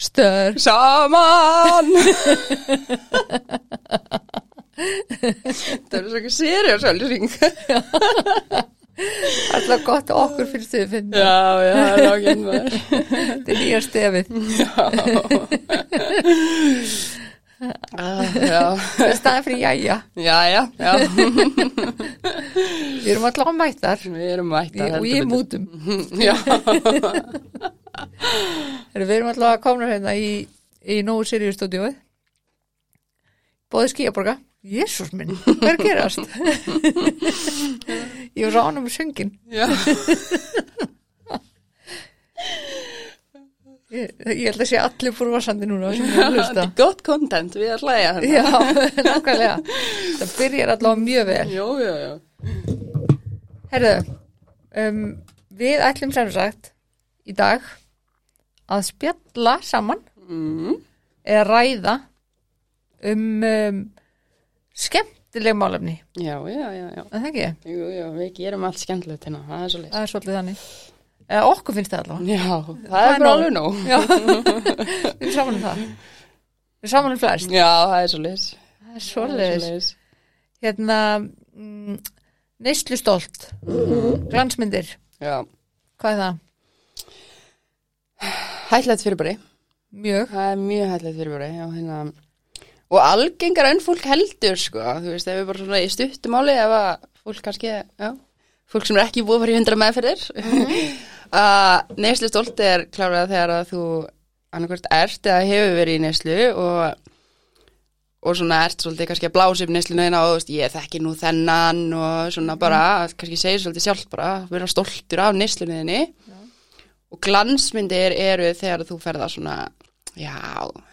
Stör. Saman. Það er svo ekki seriós ölsing Alltaf gott að okkur finnst þið finn Já, já, það er nákvæm maður. Þetta er nýja stefið. Já, Það er staðið fyrir jæja. Já, já, Við erum alltaf mættar. Við erum mætta og ég mútum. Já, Við erum alltaf að komna hérna í, í Nóu Sirius stúdíóið Bóði skíaborga Jésús minn, hvað er að gerast? Ég var svo ánum með söngin já ég, ég held að sé allir fórvarsandi núna sem er að Gott content, við að hlæja hérna Já, nákvæmlega. Það byrjar allavega mjög vel. Jó, já, já Herðu, um, við ætlum sem sagt í dag að spjalla saman mm. eða ræða um, um skemmtileg málefni, Já, já, já, já. Er það ekki? Jú, já, við gerum allt skemmtilegt hérna, það er svo leys Það er svolítið þannig. Eða okkur finnst það allavega. Já, það er bara alveg nóg Já, við erum saman um það. Við erum saman um flest. Já, það er svo leys Það er svolítið. Hérna, mm, neyslu stolt, glansmyndir, Já, hvað er það? hættilegt fyrirbæri Mjög. Það er mjög hættilegt fyrirbæri já, hérna. Og algengar enn fólk heldur sko, þú veist, ef við bara svona í stuttumáli ef að fólk kannski, já fólk sem er ekki búið að fara í hundra meðferðir að neyslu stolt er klárlega þegar að þú annarkvært ert eða hefur verið í neyslu og og svona ert svolítið kannski að blása upp neyslinu þína og þú veist, ég þekki nú þennan og svona bara, kannski segir svolítið sjálf bara, vera stoltur af neyslinu þinni. Og glansmyndir eru þegar þú ferða svona já,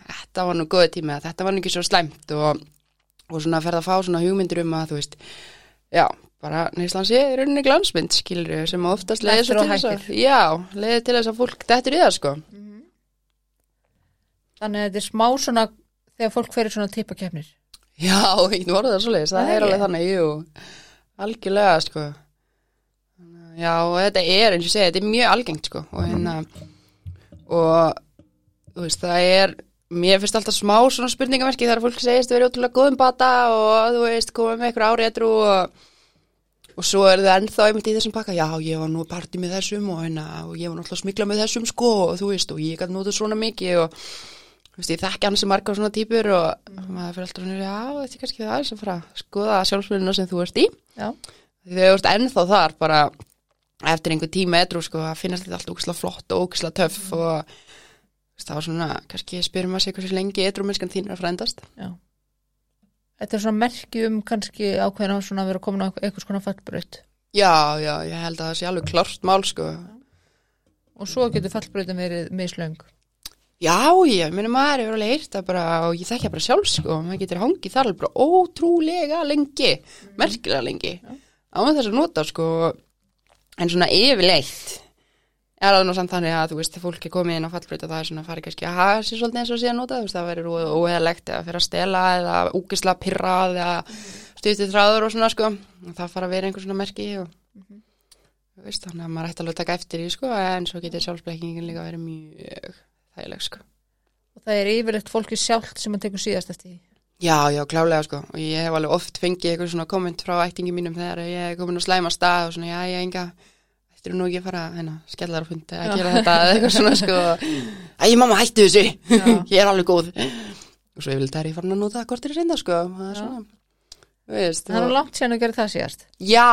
þetta var nú góði tími þetta var nú ekki svo slæmt og, og svona ferða að fá svona hugmyndir um að þú veist, já, bara neyslan sé í rauninni glansmynd, skilur sem oftast og til þess að já, leiðir til þess að fólk dettur í það sko. Þannig að þetta er smá svona þegar fólk ferir svona tippakefnir. Já, ég orðið það svo leiðis, það er er alveg þannig, jú, algjörlega, sko. Já, þetta er, eins og segi, þetta er mjög algengt, sko, og hérna, og, þú veist, það er, mér finnst alltaf smá svona spurningamerki þegar fólk segist að vera ótrúlega góðum bata og, þú veist, koma með eitthvað árétru og, og svo er það ennþá einmitt í þessum pakka, já, ég var nú að partí með þessum og hérna, og ég var náttúrulega að smikla með þessum, sko, og þú veist, og ég gæti notað svona mikið og, þú veist, ég þekki hans sem margar svona típur og maður fyrir alltaf svona, já, þetta er kannski það sem fara að skoða sjálfsmyndina sem þú ert í. Já. því þau ert ennþá þar bara eftir einhver tíma edru sko að finnast þetta allt ógislega flott og ógislega töff og þú veist, það var svona, kannski spyrum maður sig hversu lengi edru mennskan þín er að frændast. Já. Þetta er svona merki um kannski ákveðin á svona að vera komin á eitthvað svona fallbraut. já, já, ég held að það sé alveg klárt mál sko. Og svo getur fallbrautin verið mislöng. já, ég meni maður hefur alveg heyrt það bara og ég þekki það bara sjálf sko. Maður getur hangið þar alveg bara ótrúlega lengi merkilega lengi. Á þess að nota sko. En svona yfirleitt er það nú samt þannig að þú veist þegar fólk er komið inn á fallbreyta það er svona að fara kannski að hafa sér svolítið eins og sé að nota þú veist það verður óheðalegt eða fyrir að stela eða úkisla pirrað eða stýttið þráður og svona sko. Það fara að vera einhver svona merki og þú veist þannig að maður ætti alveg að taka eftir í sko en svo getur sjálfsblekkingin líka verið mjög þægileg sko. Og það er yfirleitt fólki sjálft sem að tekur síðast eftir því. Já, já, klálega sko. Og ég hef alveg oft fengið eitthvað svona komment frá ættingi mínum þegar ég er komin á slæma stað og svona, já, ég enga Þetta er nú ekki að fara, hérna, skellar á fundi að gera þetta eða eitthvað svona sko. Æ, mamma, hættu þessu, ég er alveg góð. Og svo yfirleitt er ég farin að nota kortir í reynda sko. Það er svona, veist Það er og- langt síðan að gera það síðast. Já,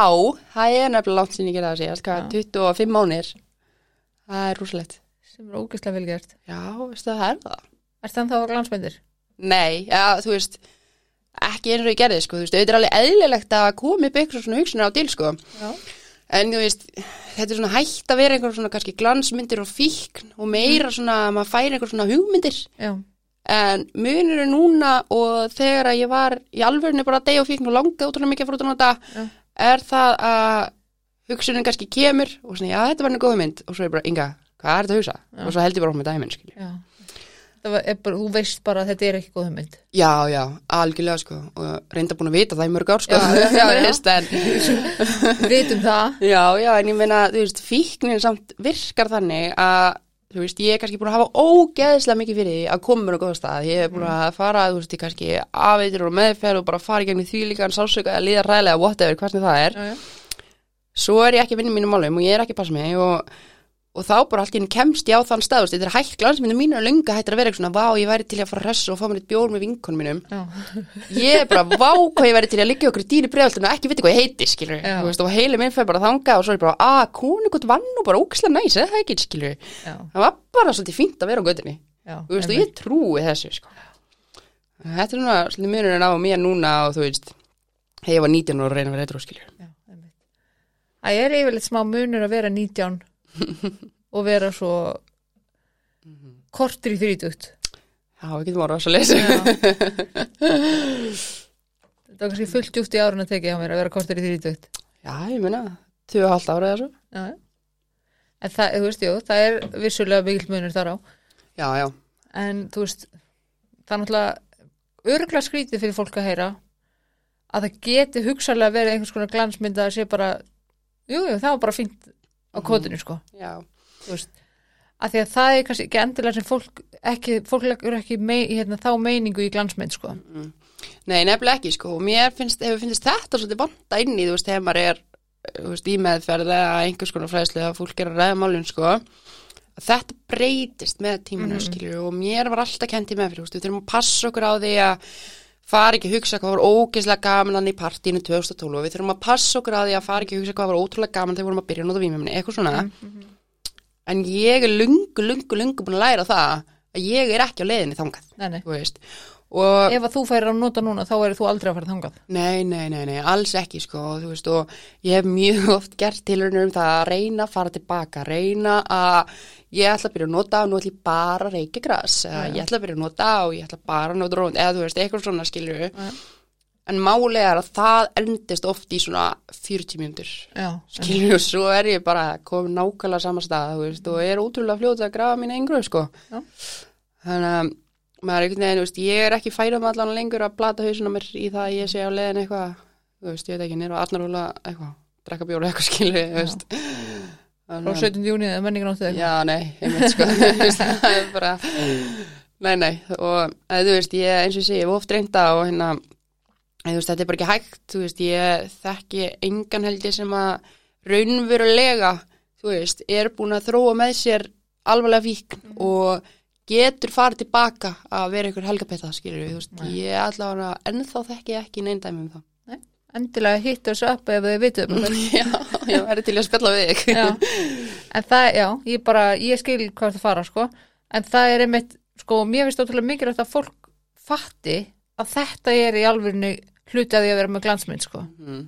það er nefnilega langt sinni ég gera það síðast, hvað, Já. 25 mánir Það er rúslegt Sem er ógeðslega vel gert. Já, veistu það er það Er það. Þá glansmyndir? Nei, já, þú veist ekki eins og ég gerði, sko, þú veist, auðvitað er alveg eðlilegt að koma upp eitthvað svona hugsunar á til, sko. Já. En þú veist, þetta er svona hægt að vera einhver svona kannski glansmyndir og fíkn og meira svona, að maður færi einhver svona hugmyndir Já. en munur er núna og þegar að ég var í alvörinu bara deyja og fíkn og langaði útrúlega mikið að fór út á nota Já. er það að hugsunin kannski kemur og svona, já, þetta var einu góð mynd og svo er bara, Inga, hvað er þetta að hugsa? Já. og svo held ég bara á með dæmin, skilju Já. Er bara, þú veist bara að þetta er ekki góð mynd. Já, já, algjörlega sko og reynda búin að vita það í mörg ár sko. Já, já, já, vitum það. já, já, en ég meina þú veist, fíknin samt virkar þannig að þú veist, ég er kannski búin að hafa ógeðslega mikið fyrir því að koma mér á góða stað, ég er búin að fara, þú veist, ég kannski afveitur og meðferð og bara fara í gegnum því líka en sásöka að líða ræðilega, whatever, hvernig það er. Svo er ég ekki í mínum málum og ég er ekki passa mig og, og þá bara allt í henni kemst ég á þann stað, þetta er hægt glansmyndu mínu er löngu hættir að vera eitthvað svona, vá, ég væri til að fara að ressa og fá mér eitt bjór með vinkonum mínum. Ég er bara, vá, hvað ég væri til að liggja okkur í dýri bregðaltinu og ekki viti hvað ég heiti, skilur veist, og heili minn fer bara þanga og svo er ég bara, að, konungut vann nú bara ókslega næs, eða það ekki, skilur já, það var bara svolítið fínt að vera á veist, og einmitt. ég trúi þessu, sko. Þetta er núna, svolítið munurinn á mér núna og þú veist, þegar ég var 19 og reyna að vera eitthvað, skilur. Það er yfirleitt smá munur að vera 19 og vera svo kortur í þrítugt. já, við getum orðað svo leysi Þetta var kannski fullt djúpt í árun að tekið á mér að vera kortur í þrítugt. já, ég meina, 2,5 ára eða svo Já. En það, þú veist, jú, það er vissulega mikill munur þar á. já, já, En þú veist, það er náttúrulega öruglega skrítið fyrir fólk að heyra að það geti hugsalega verið einhvers konar glansmynd að sé bara, jú, jú, það var bara fínt á sko. já, þú veist að því að það er kannski ekki endilega sem fólk ekki, fólk leggur ekki mei, hérna, þá meiningu í glansmynd sko. Nei, nefnilega ekki, sko, og mér finnst, hefur finnst þetta svolítið vanda inn í, þú veist, þegar maður er, veist, í meðferð eða einhvers konar fræðslu að fólk er að ræða málun, sko, þetta breytist með tímanu, mm skilju, og mér var alltaf kent í meðferð, þú veist, við þurfum að passa okkur á því að fara ekki að hugsa hvað var ógeðslega gaman hann í partíinu 2012 og við þurfum að passa okkur á því að fara ekki að hugsa hvað var ótrúlega gaman þegar við vorum að byrja að nota vímefni, eitthvað svona, en ég er lungu, lungu, lungu búin að læra það að ég er ekki á leiðinni þangað, og ef að þú færir að nota núna þá er þú aldrei að fara þangað. Nei, nei, nei, nei, alls ekki sko, veist, og ég hef mjög oft gert tilhörnur um það að reyna að fara tilbaka, reyna að ég ætla að byrja að nota og nú ætla ég bara að reykja gras, eða ég ætla að byrja að nota og ég ætla bara að nota rónd, eða þú veist, eitthvað svona skilju, Já. en máli er að það endist oft í svona 40 mjöndur, skilju, og svo er ég bara komin nákvæmlega sama stað, þú veist, og er útrúlega fljóta að grafa mín einhverju, sko. Þannig að maður er einhvern veginn, veist, ég er ekki færum allan lengur að plata hausuna mér í það að ég sé á leiðin eitthvað, þú veist, ég veit ekki, nýra Arnarhóla eitthvað, drekka bjóra eitthvað Þannig að- 17. júni eða menningarnóttið eitthvað. Já, nei, ég veit sko, það er bara, nei, nei, og að, þú veist, ég, eins og segi, ég hef oft reynda og hérna, þú veist, þetta er bara ekki hægt, þú veist, ég þekki engan held ég sem að raunverulega, þú veist, er búin að þróa með sér alvarlega víkn og getur farið tilbaka að vera einhver helgapetta, skilur við, þú veist, Nei. ég allavega ennþá þekki ekki neinn dæmi um það. endilega hitt þessu upp ef þið vitum um. Já, ég væri til að spjalla við já. en það, já, ég bara ég skil hvað það fara, sko en það er einmitt, sko, mér finnst ótrúlega mikilvægt að fólk fatti að þetta er í alvörinu hluti að því að vera með glansmynd, sko Mm.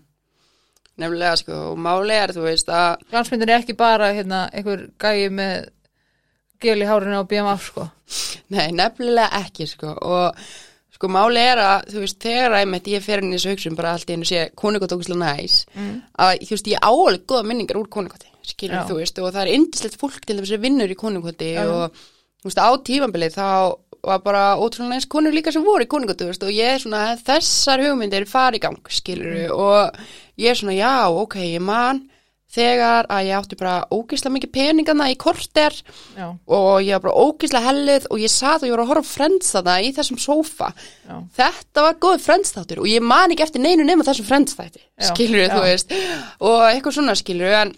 Nefnilega, sko, og máli er, þú veist, að glansmyndin er ekki bara hérna, einhver gæi með gel í hárinu á BMF sko. Nei, nefnilega ekki sko og sko máli er að þú veist þegar einmitt ég fer inn í þessu hugsun bara allt í einu sé konungott ógustlega næs mm. að þú veist ég á alveg góða minningar úr konungotti skilur Já. þú veist og það er indislegt fólk til þess að vinnur í konungotti Já. og þú veist á tímabilið þá var bara ótrúlega næst konur líka sem voru í veist og ég er svona þessar hugmyndir fari í gang skilur og ég er svona já ok ég man þegar að ég átti bara ógislega mikið peningana í korter já, og ég var bara ógíslega hellið og ég satt og ég var að horfa þarna í þessum sófa. Já, þetta var góð Friends þáttur og ég man ekki eftir neinu nema þessum Já, skilur þú veist. Og eitthvað svona skilur en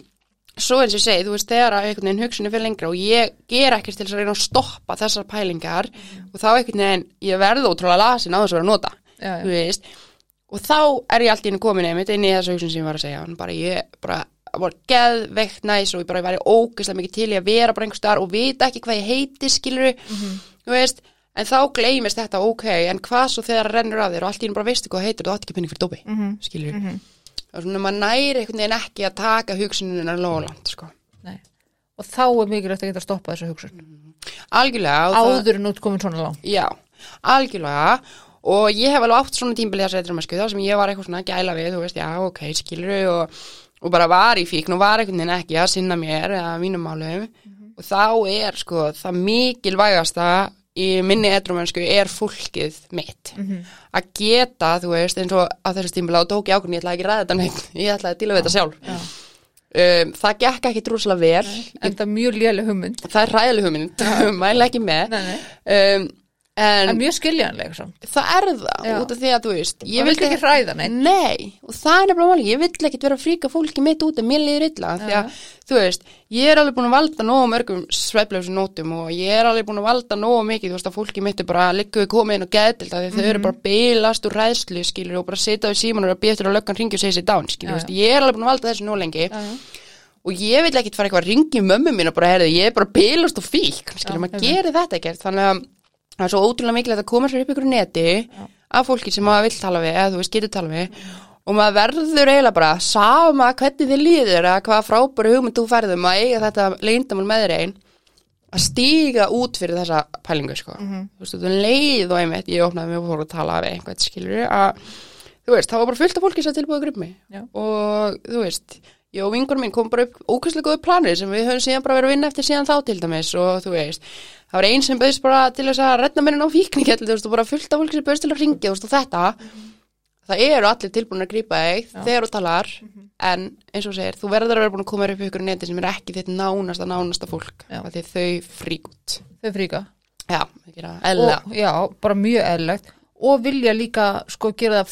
svo eins og ég segi, þú veist, þegar að einhvern veginn hugsunni fyrir lengra og ég ger ekkert til þess að reyna að stoppa þessar pælingar Mhm. og þá einhvern veginn, ég verði ótrúlega lasin á þess að vera að nota, já, þú veist. Og þá er ég allt í henni komin einmitt inn í þessa hugsun sem ég var að segja, en bara ég bara var geðveikt næs og ég bara væri ógeðslega mikið til í að vera bara einhver staðar og vita ekki hvað ég heiti skilur þú veist, en þá gleymist þetta ok, en hvað svo þegar það rennur af þér og allt í henni bara veistu hvað heitir, þú átt ekki penning fyrir dópi Mhm. skilur, Mhm. og svona maður næri einhvern veginn ekki að taka hugsununa lóland, sko. Nei. og þá er mikilvægt að geta að stoppa þessu hugsun algjörlega, og það- áður en út komin svona langt. Já, algjörlega. Og ég hef alveg átt svona tímbili að setja að þar sem ég var eitthvað svona gæla við, þú veist, já, ok, skilur og, og bara var í fíkn og var einhvern veginn ekki að sinna mér eða mínum málum. Og þá er sko það mikilvægasta í minni edrumönsku er fólkið mitt. Að geta, þú veist, eins og á þessu tímbili á tók ég ákvörðin, ég ætlaði ekki að ræða þetta neitt, ég ætlaði að díla við þetta sjálf. Já, um, það gekk ekki drúslega vel. En það er mjög léleg hugmynd. Það er ræðileg hugmynd, mæla ekki með. Nei, nei. um, en en mjög skiljanleg samt það er það Já. út af því að þú veist Ég vildi ekki hræða neitt. Nei, og það er nefnilega máli, ég vill ekkit vera að fríka fólki mitt út en mér líður illa því að, þú veist, ég er alveg búin að valda nógu mörgum sveflefsum nótum og ég er alveg búin að valda nógu mikið, þú veist, að fólki mitt er bara að við komið inn og geðdild því þau Mhm. eru bara að bilast úr ræðslu, skilur og bara sita við síman og að eftir að löggan ringi og segja sér dán, að og ég vil ekkit fara eitthvað að ringi mömmu mín og bara, herðu, ég er bara bilast og fík, skilur, Já, maður gerir þetta ekkert, þannig að það er svo ótrúlega mikilvægt að koma sér upp ykkur neti af fólki sem maður vill tala við eða þú veist getur tala við og maður verður eiginlega bara sama hvernig þið líður eða hvað frábæri hugmynd þú færðum að eiga þetta leyndamál með þér einn að stíga út fyrir þessa pælingu sko. þú veist, þú leið og einmitt ég opnaði mig og fór að tala við einhvern skilur að þú veist, það var bara fullt af fólki sem tilbúið gripmi Já. og þú veist og vingur minn kom bara upp ókvæslega góðu planir sem við höfum síðan bara verið að vinna eftir síðan þá til dæmis og þú veist, það var einn sem bauðst bara til þess að redda mér inn á fíknikell þú veist, og bara fullt af fólki sem bauðst til að ringja þú veist, og þetta, það eru allir tilbúin að grípa þig þegar þú talar en eins og þú segir, þú verður að vera búin að koma upp ykkur neti sem er ekki þitt nánasta nánasta fólk, því þau frík út þau fríka já, og, já, bara mjög eðlilegt. Og vilja líka sko gera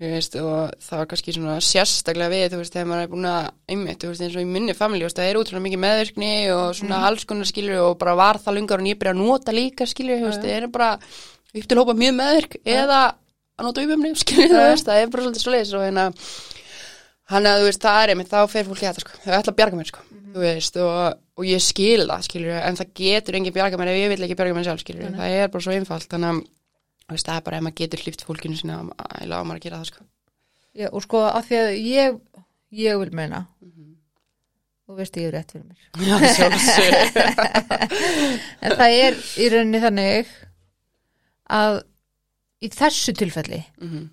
veist, og það var kannski svona sérstaklega við, þú veist, þegar maður er búin að einmitt, þú veist, eins og í minni veist, það er útrúlega mikið meðvirkni og svona Mhm. alls konar skilur og bara var það lungar og ég byrja að nota líka skilur, þú veist, það er bara upp til hópa mjög meðvirk eða að nota umöfni, skilur, þú veist, það er bara svolítið svo leiðis og hérna hann að þú veist, það er einmitt, þá fer fólk í þetta sko, þau ætla að bjarga mér sko, Mhm. þú veist, og, og ég skil það, skilur, en það getur engin bjarga mér ef ég vil ekki bjarga mér sjálf, skilur, það er bara svo einfalt, þannig að veist, það er bara ef maður getur hlýft fólkinu sinna að lága maður að gera það sko. Já, og sko að því að ég ég vil meina Mhm. þú veist ég er rétt fyrir mér Já, en það er í rauninni þannig að í þessu tilfelli Mhm,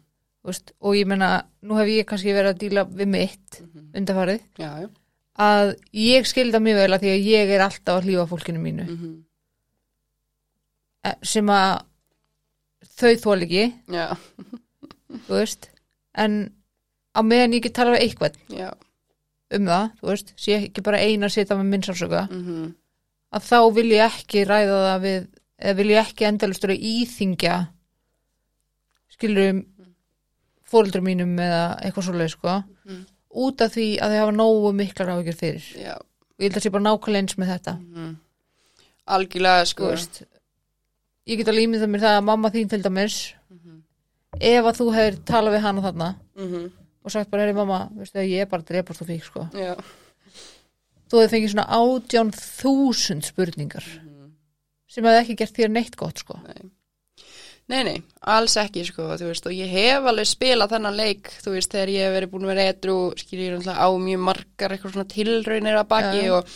þú veist, og ég meina, nú hef ég kannski verið að díla við mitt mhm. undarfarið Já, já. að ég skilda mjög vel að því að ég er alltaf að hlýfa fólkinu mínu mhm, eh, sem að þau þól ekki, Já, þú veist en á meðan ég get tala við eitthvað já. um það, þú veist, sé ekki bara eina að setja með minnsálsöka, mhm, að þá vil ég ekki ræða það við, eða vil ég ekki endalustur að íþingja skilur um fóreldrum mínum eða eitthvað svoleið sko, Mhm. út af því að þau hafa nógu miklar áhyggjur fyrir Já. og ég held að sé bara nákvæmlega eins með þetta mhm. Algjörlega, þú sko. veist ég get alveg ímyndað mér það að mamma þín til dæmis Mhm, ef að þú hefur talað við hana þarna mhm, og sagt bara, herri mamma, veistu að ég er bara drepast og fík sko, Já. þú hefur fengið svona átján þúsund spurningar mhm. sem hefði ekki gert þér neitt gott sko Nei. Nei, nei, alls ekki, sko, þú veist, og ég hef alveg spilað þennan leik, þú veist, þegar ég hef verið búin að vera etru, skil ég náttúrulega á mjög margar eitthvað svona tilraunir að baki já. og,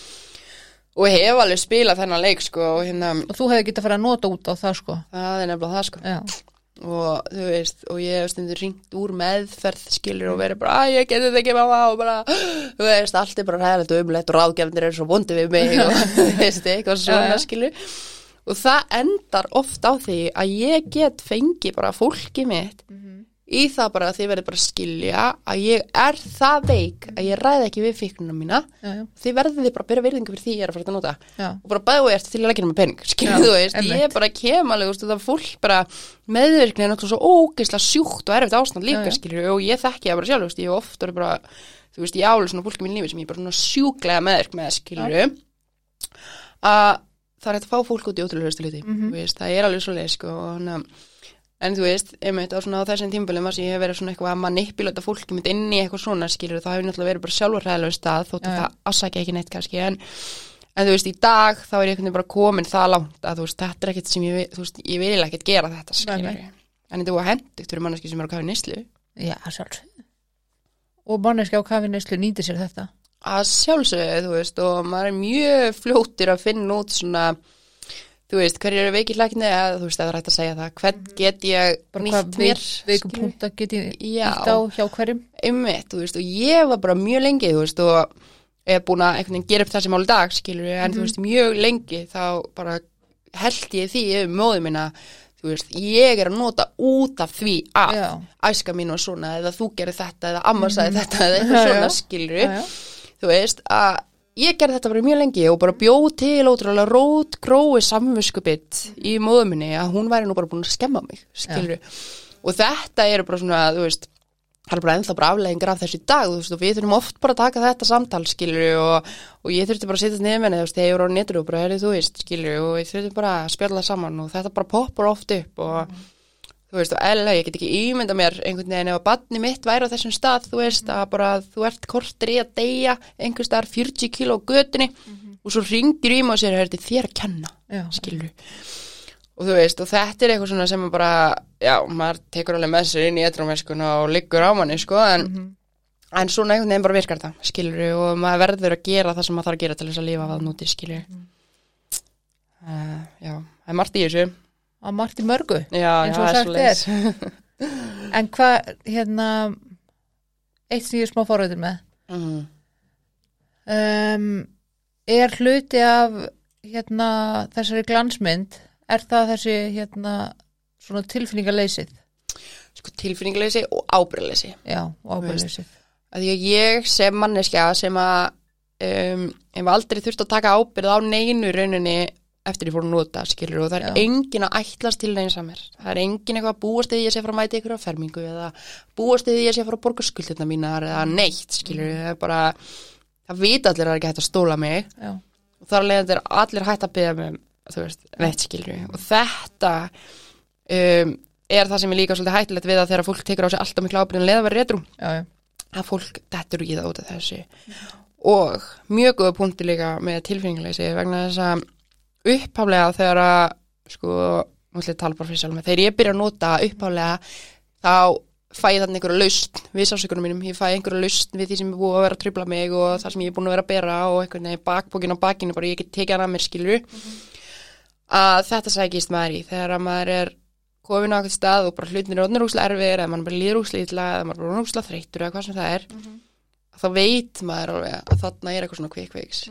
og hef alveg spilað þennan leik, sko, og hérna, og þú hefði getað að fara að nota út á það sko. Það er nefnilega það, sko. já, og þú veist, og ég hef stundur ringt úr meðferð skilur og verið bara, að ég geti þetta ekki mamma og bara, þú veist, allt er bara ræðilegt og umlegt og ráðgefnir eru svo bondi við mig og þú veist, eitthvað svona skilur. Og það endar oft á því að ég get fengi bara fólki mitt í það bara að þið verður bara að skilja að ég er það veik að ég ræði ekki við fíknuna mína. Já, já, þið verður þið bara að byrja virðingu fyrir því ég er að fara að nota. Já, og bara bæði og ert til að leggja með pening skilur Já, þú veist, ég bara kem alveg þú veist, það er fólk bara meðvirkni er náttúrulega svo ógeislega sjúkt og erfitt ástand líka skilur og ég þekki það bara sjálf veist, ég hef oft orðið bara þú veist, ég álega svona fólki í mín lífi sem ég er bara svona sjúklega meðvirk með skilur að það er hægt að fá fólk út í ótrúlega hluti Mhm. þú veist, það er alveg svo leið sko, og, hana, en þú veist, einmitt á, á þessum tímabölum að ég hef verið svona eitthvað að manipulata fólki mitt inn í eitthvað svona skilur það hefur náttúrulega verið bara sjálfur hræðilega stað þótt að Já, já. það ásækja ekki neitt kannski en, en þú veist, í dag þá er ég bara komin það langt að þú veist, þetta er ekkert sem ég þú veist, ég vil ekkert gera þetta skilur Nei, en þetta var hendugt fyrir manneski sem er á kafi nýslu já, sjálfsög og manneski á kafineslu nýtir sér þetta? Að sjálfsögðu, þú veist, og maður er mjög fljótir að finna út svona þú veist, hverju eru veikir lækni eða þú veist, það er hægt að segja það, hvern get ég bara nýtt mér, veik, veikum skilurðu? punkta get ég nýtt á hjá hverjum? Einmitt, þú veist, og ég var bara mjög lengi, þú veist, og er búin að einhvern veginn gera upp þessi mál dag, skilur en þú veist, mjög lengi þá bara held ég því yfir móðu minna, þú veist, ég er að nota út af því að Já. æska mín var svona eða þú gerir þetta eða amma sagði þetta eða eitthvað svona skilur þú veist að ég gerði þetta bara mjög lengi og bara bjóð til ótrúlega rót grói samviskubitt í móðu minni að hún væri nú bara búin að skemma mig skilur og þetta eru bara svona þú veist það er bara ennþá bara afleggingar af þessu í dag þú veist og við þurfum oft bara að taka þetta samtal skilur og, og ég þurfti bara að setja nefn þú veist þegar ég voru á netru og bara heyrðu þú veist skilur og ég þurfti bara að spjalla saman og þetta bara poppar oft upp og þú veist, og eðla, ég get ekki ímynda mér einhvern veginn ef að badni mitt væri á þessum stað, þú veist, að bara þú ert kortir í að deyja, einhvers staðar 40 kíló á götunni og svo ringir í mig og sér, er þetta þér að kenna Já. skilur og þú veist, og þetta er eitthvað svona sem að bara já, maður tekur alveg með sér inn í etrómeskuna og liggur á manni, sko en, en svona einhvern veginn bara virkar það skilur, og maður verður að gera það sem maður þarf að gera til þess að lifa það núti, skilur uh, já, það er margt í þessu Að margt í mörgu. já, Eins já, og það sagt svoleiðis. En hvað, hérna, eitt sem ég er smá forröður með, Mhm. um, er hluti af, hérna, þessari glansmynd, er það þessi, hérna, svona tilfinningaleysið? sko tilfinningleysi og ábyrðleysi Já, og ábyrðleysið. að ég sem manneskja sem að um, hef aldrei þurft að taka ábyrð á neinu í rauninni eftir ég fór að nota skilur og það er Já. engin að ætlast til neins að mér. Það er engin eitthvað að búast eða ég sé frá að mæta ykkur á fermingu eða búast eða ég sé frá að borga skuldina mínar eða neitt skilur það er bara það vita allir að það er ekki hægt að stóla mig. Já, og þar alveg er allir hægt að byggja mig þú veist, neitt skilur og þetta um, er það sem er líka svolítið hættilegt við að þegar fólk tekur á sig alltaf miklu ábyrðin og mjög góða punkti líka með tilfinningleysi vegna þess að upphaflega þegar að sko, nú ætlum ég að tala bara fyrir sjálf með þegar ég byrja að nota upphaflega þá fæ ég þannig einhverja lausn við sásökunum mínum, ég fæ einhverja lausn við því sem er búið að vera að trubla mig og það sem ég er búin að vera að bera og einhvern veginn bakbókin á bakinu bara ég get tekið hann að mér skilur að þetta sækist maður í. Þegar að maður er komin á eitthvað stað og bara hlutin er orðnir úslega erfir eða maður bara líður úslega illa eða maður bara úslega þreyttur eða hvað sem það er þá veit maður alveg að þarna er eitthvað svona quick fix.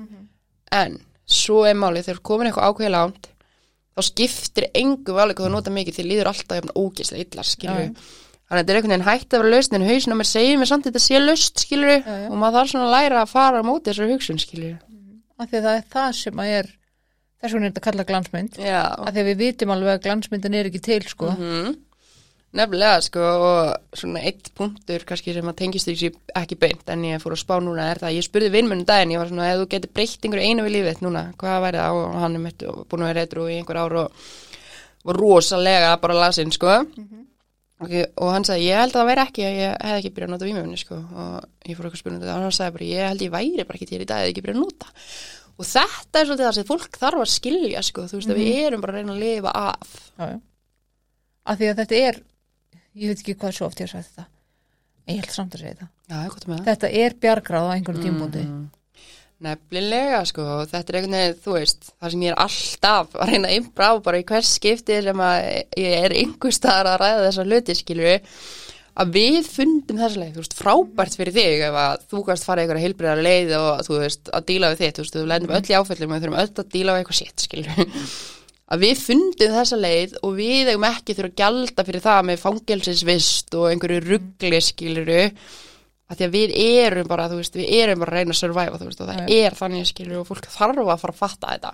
En svo er málið þegar komin eitthvað ákveðið langt þá skiptir engu váli hvað þú nota mikið því líður alltaf jafn ógislega illa skilur Já. þannig að þetta er einhvern veginn hægt að vera lausn en hausin á mér segir mér samt að þetta sé laust skilur já. og maður þarf svona að læra að fara á móti þessari hugsun skilur Af því að það er það sem að er, þess vegna er þetta kallað glansmynd. Já, Af því að við vitum alveg að glansmyndin er ekki til, sko. Mhm. Nefnilega, sko, og svona eitt punktur kannski sem að tengist því ekki beint en ég fór að spá núna er það að ég spurði vinnmennum daginn, ég var svona, ef þú getur breytt einhverju einu við lífið núna, hvað væri það og hann er mitt og búin að vera reytur í einhver ár og var rosalega bara lasinn, sko. Og, og hann sagði, ég held að það væri ekki að ég hef ekki byrjað að nota vímöfni, sko og ég fór eitthvað spurningu og hann sagði bara, ég held ég væri bara ekki til í dag eða ekki byrjað að nota. Og þetta er svolítið það sem fólk þarf að skilja, sko, þú veist, að við erum bara að reyna að lifa af. Já, já. Af því að þetta er, ég veit ekki hvað svo oft ég sagt þetta, en ég held samt að segja þetta. Já. Þetta er bjargráð á einhverjum tímbúndi. Nefnilega, sko, þetta er einhvern veginn, þú veist, það sem ég er alltaf að reyna impra á bara í hvers skipti sem að ég er einhver staðar að ræða þessa hluti, skilju, að við fundum þessa leið, þú veist, frábært fyrir þig ef að þú kannst fara einhverja heilbriðar leið og þú veist, að díla við þitt, þú veist, við lendum öll í áfællum og við þurfum öll að díla við eitthvað sitt, skilju. Að við fundum þessa leið og við eigum ekki þurfa að gjalda fyrir það með fangelsisvist og einhverju ruggli, skilju, að því að við erum bara, þú veist, við erum bara að reyna að survive, og það er þannig skilur og fólk þarf að fara að fatta þetta.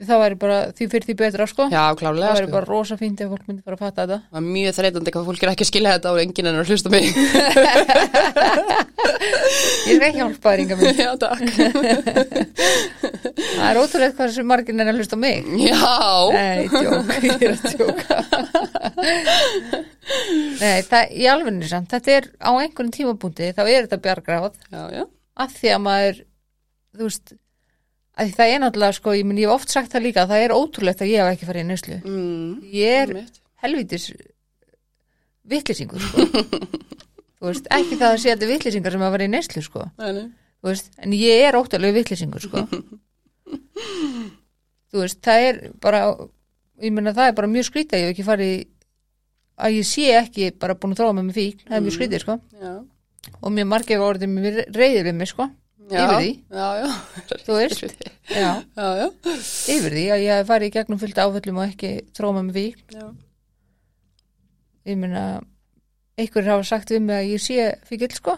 Það væri bara, því fyrir því betra, sko. Já, klálega, það væri sko. bara rosa fínt ef fólk myndi fara að fatta þetta. Það er mjög þreytandi hvað fólk er ekki að skilja þetta og enginn er að hlusta mig. Ég er ekki hjálpaðringa minn. Já, takk. Það er ótrúlega hvað sem margir er að hlusta mig. Já. Nei, tjók, ég er að tjóka. Nei, það, í alvegni samt, þetta er á einhverjum tímabúndi, þá er þetta bjargráð af því að maður, þú veist, að það er náttúrulega, sko, ég, minn, ég hef oft sagt það líka, það er ótrúlegt að ég hef ekki farið í neyslu. Mm, Ég er einmitt. helvítis vittlisingur, sko. þú veist, ekki það að sé þetta vittlisingar sem að fara í neyslu, sko. Nei, nei. Þú veist, en ég er óttalega vittlisingur, sko. þú veist, það er bara, ég meina það er bara mjög skrítið að ég hef ekki farið að ég sé ekki bara búin að þróa með mig fík, það er mjög skrítið, sko. Já. Og mjög margir orðið mér reyðir við mig, sko. Já. Yfir því. Já. Þú veist, já, Já, já. yfir því að ég farið í gegnum fullt áföllum og ekki þróa með. Já. ég meina einhverjir hafa sagt við mig að ég sé fíkil sko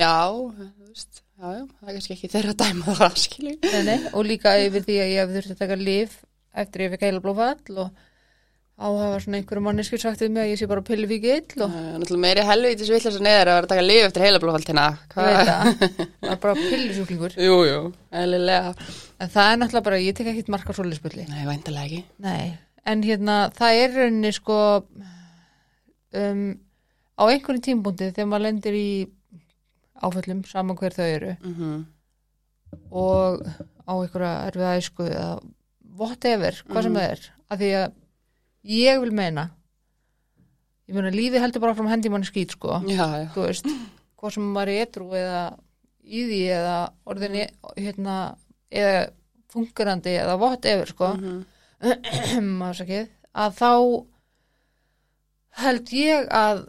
Já, þú veist, já, já, það er kannski ekki þeirra dæma það, skilju. nei, nei, og líka yfir því að ég hef þurft að taka lif eftir ég fikk heila blófall og á hafa svona einhverju manneskjur sagt við mig að ég sé bara pillu fíkil og náttúrulega meiri helvítið sem vill þess að neðar að vera að taka lif eftir heila blófaldina. ég veit það, það er bara pillusjúklingur Jú, jú, eðlilega. en það er náttúrulega bara, ég tek ekkert marka svoleiðspulli Nei, væntalega ekki. Nei, en hérna það er rauninni sko um, á einhverjum tímbúndi þegar maður lendir í áföllum saman hver þau eru Mm og á einhverja erfiða æsku eða whatever, hvað sem Mhm. það er af því að ég vil meina ég meina lífið heldur bara frá hendi manni skýt sko Já, já. þú veist, hvað sem maður er etru eða í því eða orðin hérna, eða fungerandi eða whatever sko Mhm. maður sakið, að þá held ég að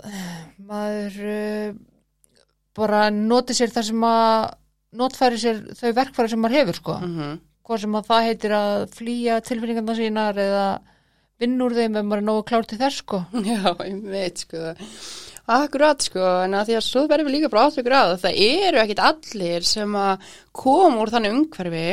maður uh, bara noti sér það sem að notfæri sér þau verkfæri sem maður hefur sko, Mhm. hvað sem að það heitir að flýja tilfinningarna sínar eða vinna úr þeim ef maður er nógu klár til þess sko. Já, ég veit, sko. Akkurat, sko, en að því að svo verðum við líka bara áttökur að það eru ekkit allir sem að koma úr þannig umhverfi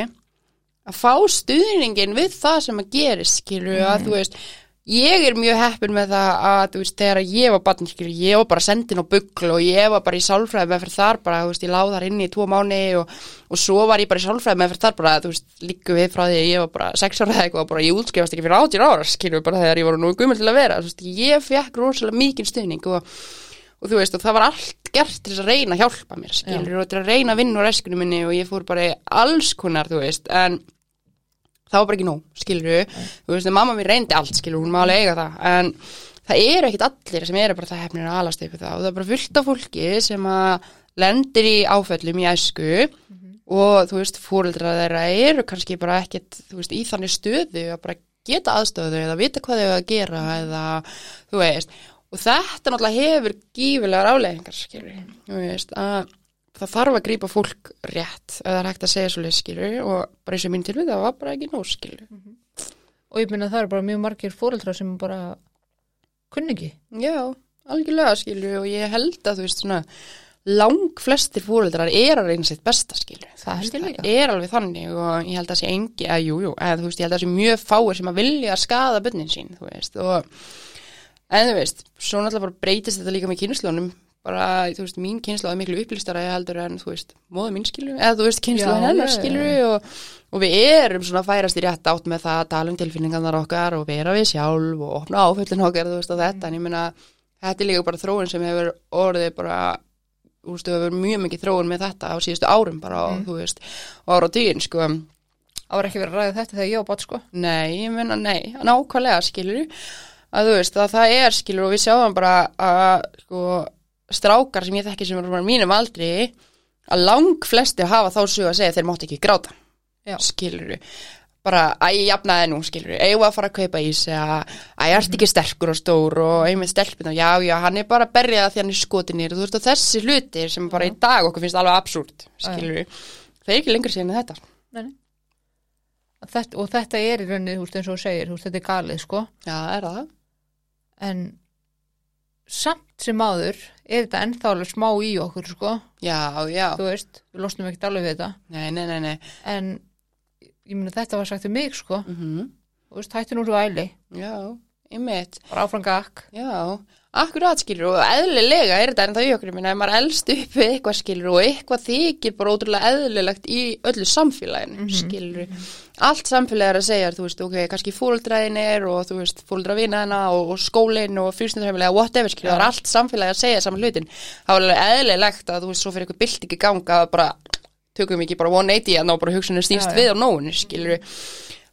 að fá stuðningin við það sem að gerist, skilur að þú veist, ég er mjög heppin með það að, þú veist, þegar ég var barn, skilur, ég var bara sendin á bugl og ég var bara í sálfræði með fyrir þar bara, þú veist, ég láð þar inni í tvo mánu og, og svo var ég bara í sálfræði með fyrir þar bara, þú veist, líku við frá því að ég var bara sex ára eða eitthvað bara ég útskefast ekki fyrir átján ára, skilur, bara þegar ég var nú gummul til að vera, þú veist, ég fekk rosalega mikinn stuðning og og þú veist, og það var allt gert til að reyna að hjálpa mér, skilur, og til að reyna að vinna úr eskunum minni og ég fór bara í alls konar, þú veist, en það var bara ekki nóg, skilur, þú veist, mamma mér reyndi allt, skilur, hún má alveg eiga það, en það eru ekkit allir sem eru bara það hefnir að alast við það. Og það er bara fullt af fólki sem að lendir í áföllum í æsku. Og þú veist, fóreldra þeirra eru kannski bara ekkit, þú veist, í þannig stöðu að bara geta aðstöðu eða vita hvað þau að gera eða, þú veist, og þetta náttúrulega hefur gífilegar áleiðingar, skilur, þú veist, að það þarf að grípa fólk rétt eða það er hægt að segja svo skilur og bara eins og mín tilvið það var bara ekki nóg skilur og ég minna það eru bara mjög margir fóreldrar sem bara kunningi Já, algjörlega skilur og ég held að þú veist svona lang flestir fóreldrar er að reyna sitt besta skilur Það það er alveg þannig og ég held að sé engi að jú, jú, eða þú veist, ég held að sé mjög fáir sem að vilja að skaða bönnin sín, þú veist og en þú veist, svo náttúrulega bara breytist þetta líka með kynnslónum bara, þú veist, mín kynnslóð er miklu upplýstara ég heldur en, þú veist, móðu mín skilur eða þú veist, Já, hennar skilur og, og við erum svona að færast í rétt átt með það að tala um tilfinningarnar okkar og vera við sjálf og opna áföllin okkar, þú veist, og þetta. En ég meina, þetta er líka bara þróun sem hefur orðið bara þú veist, hefur verið mjög mikið þróun með þetta á síðustu árum bara, og, þú veist, og ára og tíðin, sko. Var ekki verið að ræða þetta þegar ég var bát sko. Nei, ég meina nei, nákvæmlega skilur að þú veist að það er skilur og við sjáum bara að sko, strákar sem ég þekki sem eru bara mínum aldri að lang flesti hafa þá sög að segja að þeir mátt ekki gráta. Já. skilur bara að ég jafnaði nú skilur eigum við að fara að kaupa ís eða ég ert ekki sterkur og stór og einmitt stelpina já já hann er bara að berja það því hann er skotinir og þú veist og þessi hlutir sem bara í dag okkur finnst alveg absúrt skilur það er ekki lengur síðan en þetta. Nei, þetta, og þetta er í rauninni, þú veist, eins og þú segir, þú veist, þetta er galið, sko, já er það? En samt sem áður er þetta ennþá alveg smá í okkur, sko, já já. Þú veist, við losnum ekkert alveg við þetta, nei nei nei nei. En ég meina þetta var sagt um mig, sko, mhm. Þú veist, hættu nú svo æli, Já, einmitt, bara áfram gakk, já, akkurat skilur og eðlilega er þetta en það í okkur, minna, ef maður elst upp við eitthvað skilur og eitthvað þykir bara ótrúlega eðlilegt í öllu samfélaginu, skilur, allt samfélag er að segja, þú veist, ok, kannski fóldræðin er og þú veist, fóldravinaðina og, og skólinn og fyrstundarheimilega, whatever, skilur, það er allt samfélag að segja saman hlutin, þá er eðlilegt að þú veist, svo fyrir eitthvað bylting í ganga að bara, tökum ekki bara 180 að ná bara hugsunum stýrst Já, já. við á nóinu, skilur,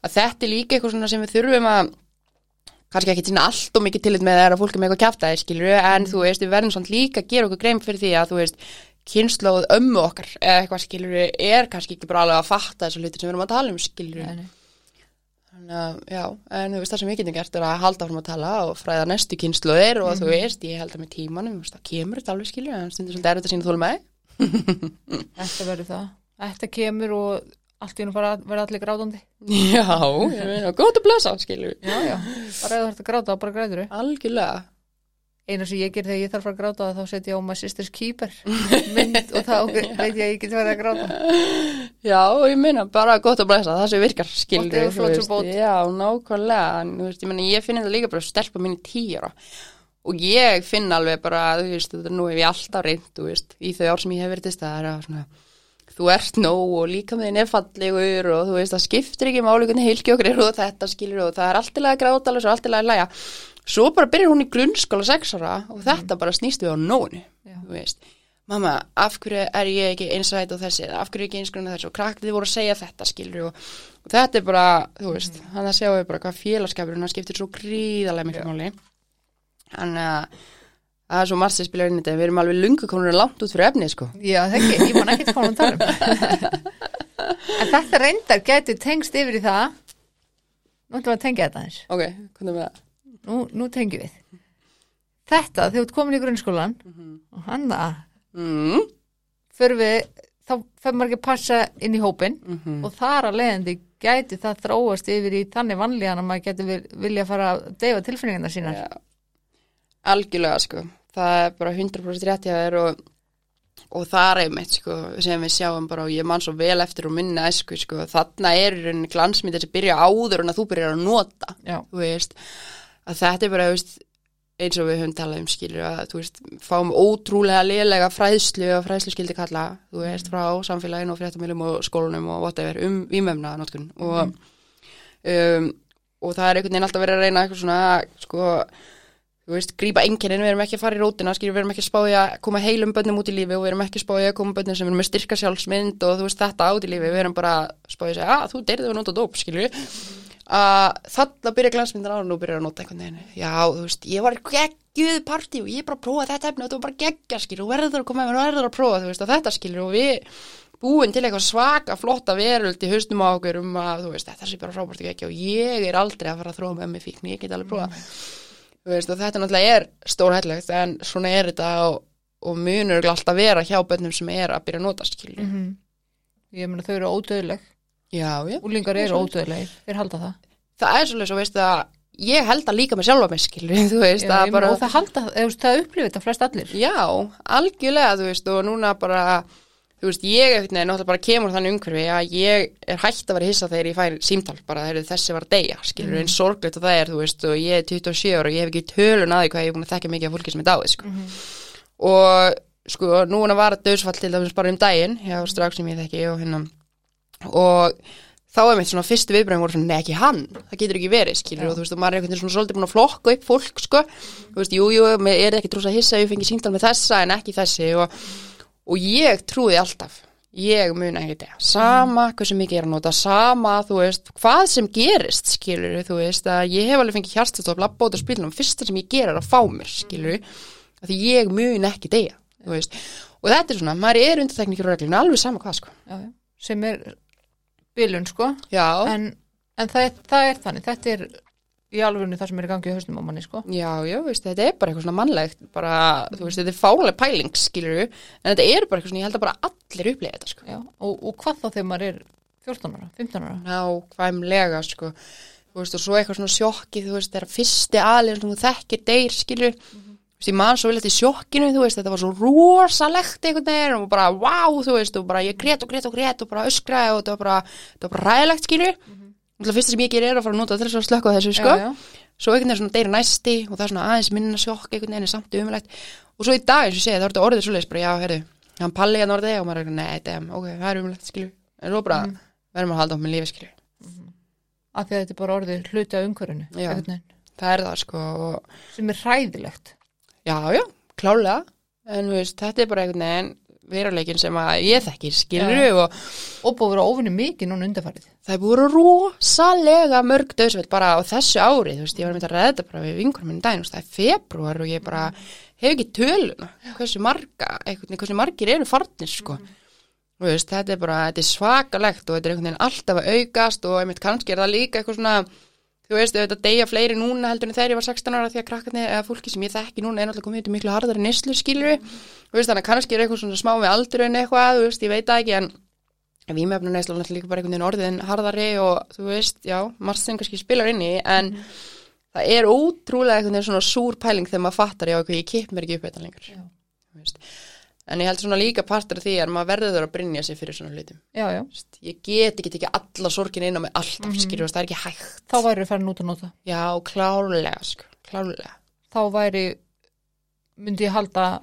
að þetta er líka eitthvað sem við þurfum að kannski ekki sína allt og mikið tillit með það að fólk er með eitthvað kjaftaði skilur en þú veist við verðum svona líka að gera okkur grein fyrir því að þú veist kynnslóð ömmu okkar eða eitthvað skilur er kannski ekki bara alveg að fatta þessu hluti sem við erum að tala um skilur þannig að já en þú veist það sem við getum gert er að halda áfram að tala og fræða næstu kynnslóðir og þú veist ég held að með tímanum þú veist, það kemur þetta alveg skilur en stundur svolítið er þetta sína þólum með. Þetta verður það, þetta kemur og allt í hennu bara verða allir grátandi, já, meina, góð að blessa skilur já, já, bara ef þú ert að gráta, bara græður þau, algjörlega. Eina sem ég ger þegar ég þarf að fara að gráta þá setja ég á my sister's keeper mynd og þá veit ég að ég get verið að gráta. Já, ég meina bara gott að blæsa, það sem virkar Gott bót. Já, nákvæmlega, veist, ég meina ég finn þetta líka bara stelpa minni tíra og ég finn alveg bara, þú veist, nú hef ég alltaf reynd, þú veist, í þau ár sem ég hef verið til staðar að svona, þú ert nóg og líka með þinn er fallegur og þú veist, það skiptir ekki máli hvernig heilgjókir eru og þetta skilur og það er alltilega að gráta alveg svo alltilega að læja svo bara byrjar hún í grunnskóla sex ára og þetta bara snýst við á nónu Já. þú veist, mamma, af hverju er ég ekki einsætt og þessi, af hverju er ég ekki einskona þessi? Og krakkið voru að segja þetta skilur og, og þetta er bara, þú veist, Mhm. hann að sjá við bara hvað félagskapurinn skiptir svo gríðarlega miklu máli. Hann að það er svo margt sem spilar inn í þetta, við erum alveg lungu komin langt út fyrir efnið sko. Já, það ekki, ég man ekkert hvað hún tala um. En þetta reyndar getur tengst yfir í það. Nú ætlum við að tengja þetta eins ok, hvernig með það? Nú, nú tengjum við. Þetta, þegar þú ert komin í grunnskólan og hann að mm. fyrir við, þá fyrir maður ekki að passa inn í hópin Mm og þar að leiðandi gæti það þróast yfir í þannig vanlíðan að maður vil, vilja fara að deyfa tilfinningarna sínar. Já, algjörlega sko. Það er bara 100% rétt hjá þér og, og það er einmitt sko sem við sjáum bara og ég man svo vel eftir og minna esku sko, þarna er glansmyndir sem byrja áður en að þú byrjar að nota Já, þú veist, að þetta er bara veist, eins og við höfum talað um skilur að þú veist, fáum ótrúlega lélega fræðslu og fræðslu skildi kalla þú veist, frá samfélaginu og fréttamilum og skólunum og whatever, um vímöfna notkun og um, og það er einhvern veginn alltaf verið að reyna eitthvað svona, sko þú veist, grípa enginn, við erum ekki að fara í rótina skilur, við erum ekki að spája að koma heilum bönnum út í lífi og við erum ekki að spája að koma bönnum sem erum með styrka sjálfsmynd og þú veist, þetta át í lífi, við erum bara að spája að segja, að þú deyrið að nota dóp, skilur. Að þarna byrja glansmyndin á og nú byrja að nota einhvern veginn. Já, þú veist, ég var geggjuð partí og ég bara prófaði þetta efni og þetta var bara geggja skilur og verður að koma og verður að prófa þú veist, þetta mig náttúrulega er stórhællegt en svona er þetta og, og munur alltaf vera hjá bönnum sem er að byrja að nota skilur mm ég meina þau eru ódöðleg Úlingar eru ódöðleg, þeir halda það. Það er svolítið svo veist að ég held að líka með sjálfa mig og það það upplifir þetta flest allir. Já, algjörlega þú veist og núna bara þú veist ég eitthvað náttúrulega bara kemur þannig umhverfi að ég er hægt að vera hissa þegar ég fær símtal bara þegar þessi var að deyja skilur eins sorglegt og það er þú veist og ég er 27 ára og ég hef ekki tölun að því hvað ég er búin að þekka mikið af fólki sem er dáið sko. og sko núna var döðsfall til dæmis bara um daginn hjá strax sem ég þekki og hérna og þá er mitt svona fyrstu viðbröðum voru svona, nei ekki hann, það getur ekki verið skilur Já. og þú veist, og maður er einhvern veginn svona svolítið búin að flokka upp fólk sko, þú veist, jú, jú, er ekki trús að hissa ég fengi síntal með þessa en ekki þessi og, og ég trúði alltaf, ég mun ekki þetta, sama hversu mikið ég er að nota, sama, þú veist, hvað sem gerist skilur, þú veist, að ég hef alveg fengið út á spilnum, fyrsta sem ég ger er að fá mér, skilur, að því ég mun ekki deyja, þú veist, og þetta er svona, maður er undirteknikir og reglinu, alveg sama hvað, sko. já, sem er bilun sko. Já, en, en það, er, það er þannig, þetta er í alvegni það sem er í gangi í hausnum á manni sko. Já, já, veist, þetta er bara eitthvað svona mannlegt bara, þú veist, þetta er fálega pæling, skilur en þetta er bara eitthvað svona, ég held að bara allir upplifa þetta, sko. já, og, og hvað þá þegar maður er 14 ára, 15 ára? Nákvæmlega, sko. Þú veist, og svo eitthvað svona sjokki, þú veist, þegar fyrsti alinn sem þú þekkir deyr, skilur þú veist, ég man svo vel eftir sjokkinu, þú veist, þetta var svo rosalegt einhvern veginn og bara, wow, þú veist, og bara ræðilegt, mm -hmm. fyrsta sem ég gerir er að fara að nota til þess að slökka á þessu, sko. Já, já. svo einhvern veginn svona deyri næsti og það er svona aðeins minna sjokk einhvern veginn er samt umlægt og svo í dag eins og segi það er þetta orðið svoleiðis bara já, heyrðu, hann palli hérna orðið og maður er damn, ok, það er umlægt skilju, en svo bara Mhm. verðum að halda á með lífi skilju, af því að þetta er bara orðið hluti af umhverfinu það er það sko og, sem er hræðilegt. Já, já, klálega en veist, þetta er bara einhvern veginn veruleikin sem að ég þekkir skilju og og búið að óvinni mikið núna undarfærið það er búið að rosalega mörg döðsveld bara á þessu ári, þú veist, ég var með að ræða þetta bara við vingurum minn daginn, það er februar og ég bara hef ekki töluna hversu marga, veginn, hversu margir eru farnir, sko. Þú veist, þetta er bara, þetta er svakalegt og þetta er einhvern veginn alltaf að aukast og einmitt kannski er það líka eitthvað svona þú veist, þetta deyja fleiri núna heldur en þegar ég var 16 ára því að krakkarnir eða fólki sem ég þekki núna er náttúrulega komið í miklu harðari neslu skilur þú veist, þannig að kannski er eitthvað svona smá með aldur en eitthvað, þú veist, ég veit ekki en vímefnum neysla náttúrulega líka bara einhvern veginn orðin harðari og þú veist, já, margt sem kannski spilar inn í en það er ótrúlega einhvern veginn svona súr pæling þegar maður fattar já, ok, ég kipp mér ekki upp en ég held svona líka partur af því að maður verður að brinja sig fyrir svona hlutum. Já, já, Þú veist, ég get ekki tekið alla sorgin inn á mig alltaf, mm Mhm. það er ekki hægt. Þá væri farin út að nota. Já, klálega, sko, klálega þá væri myndi ég halda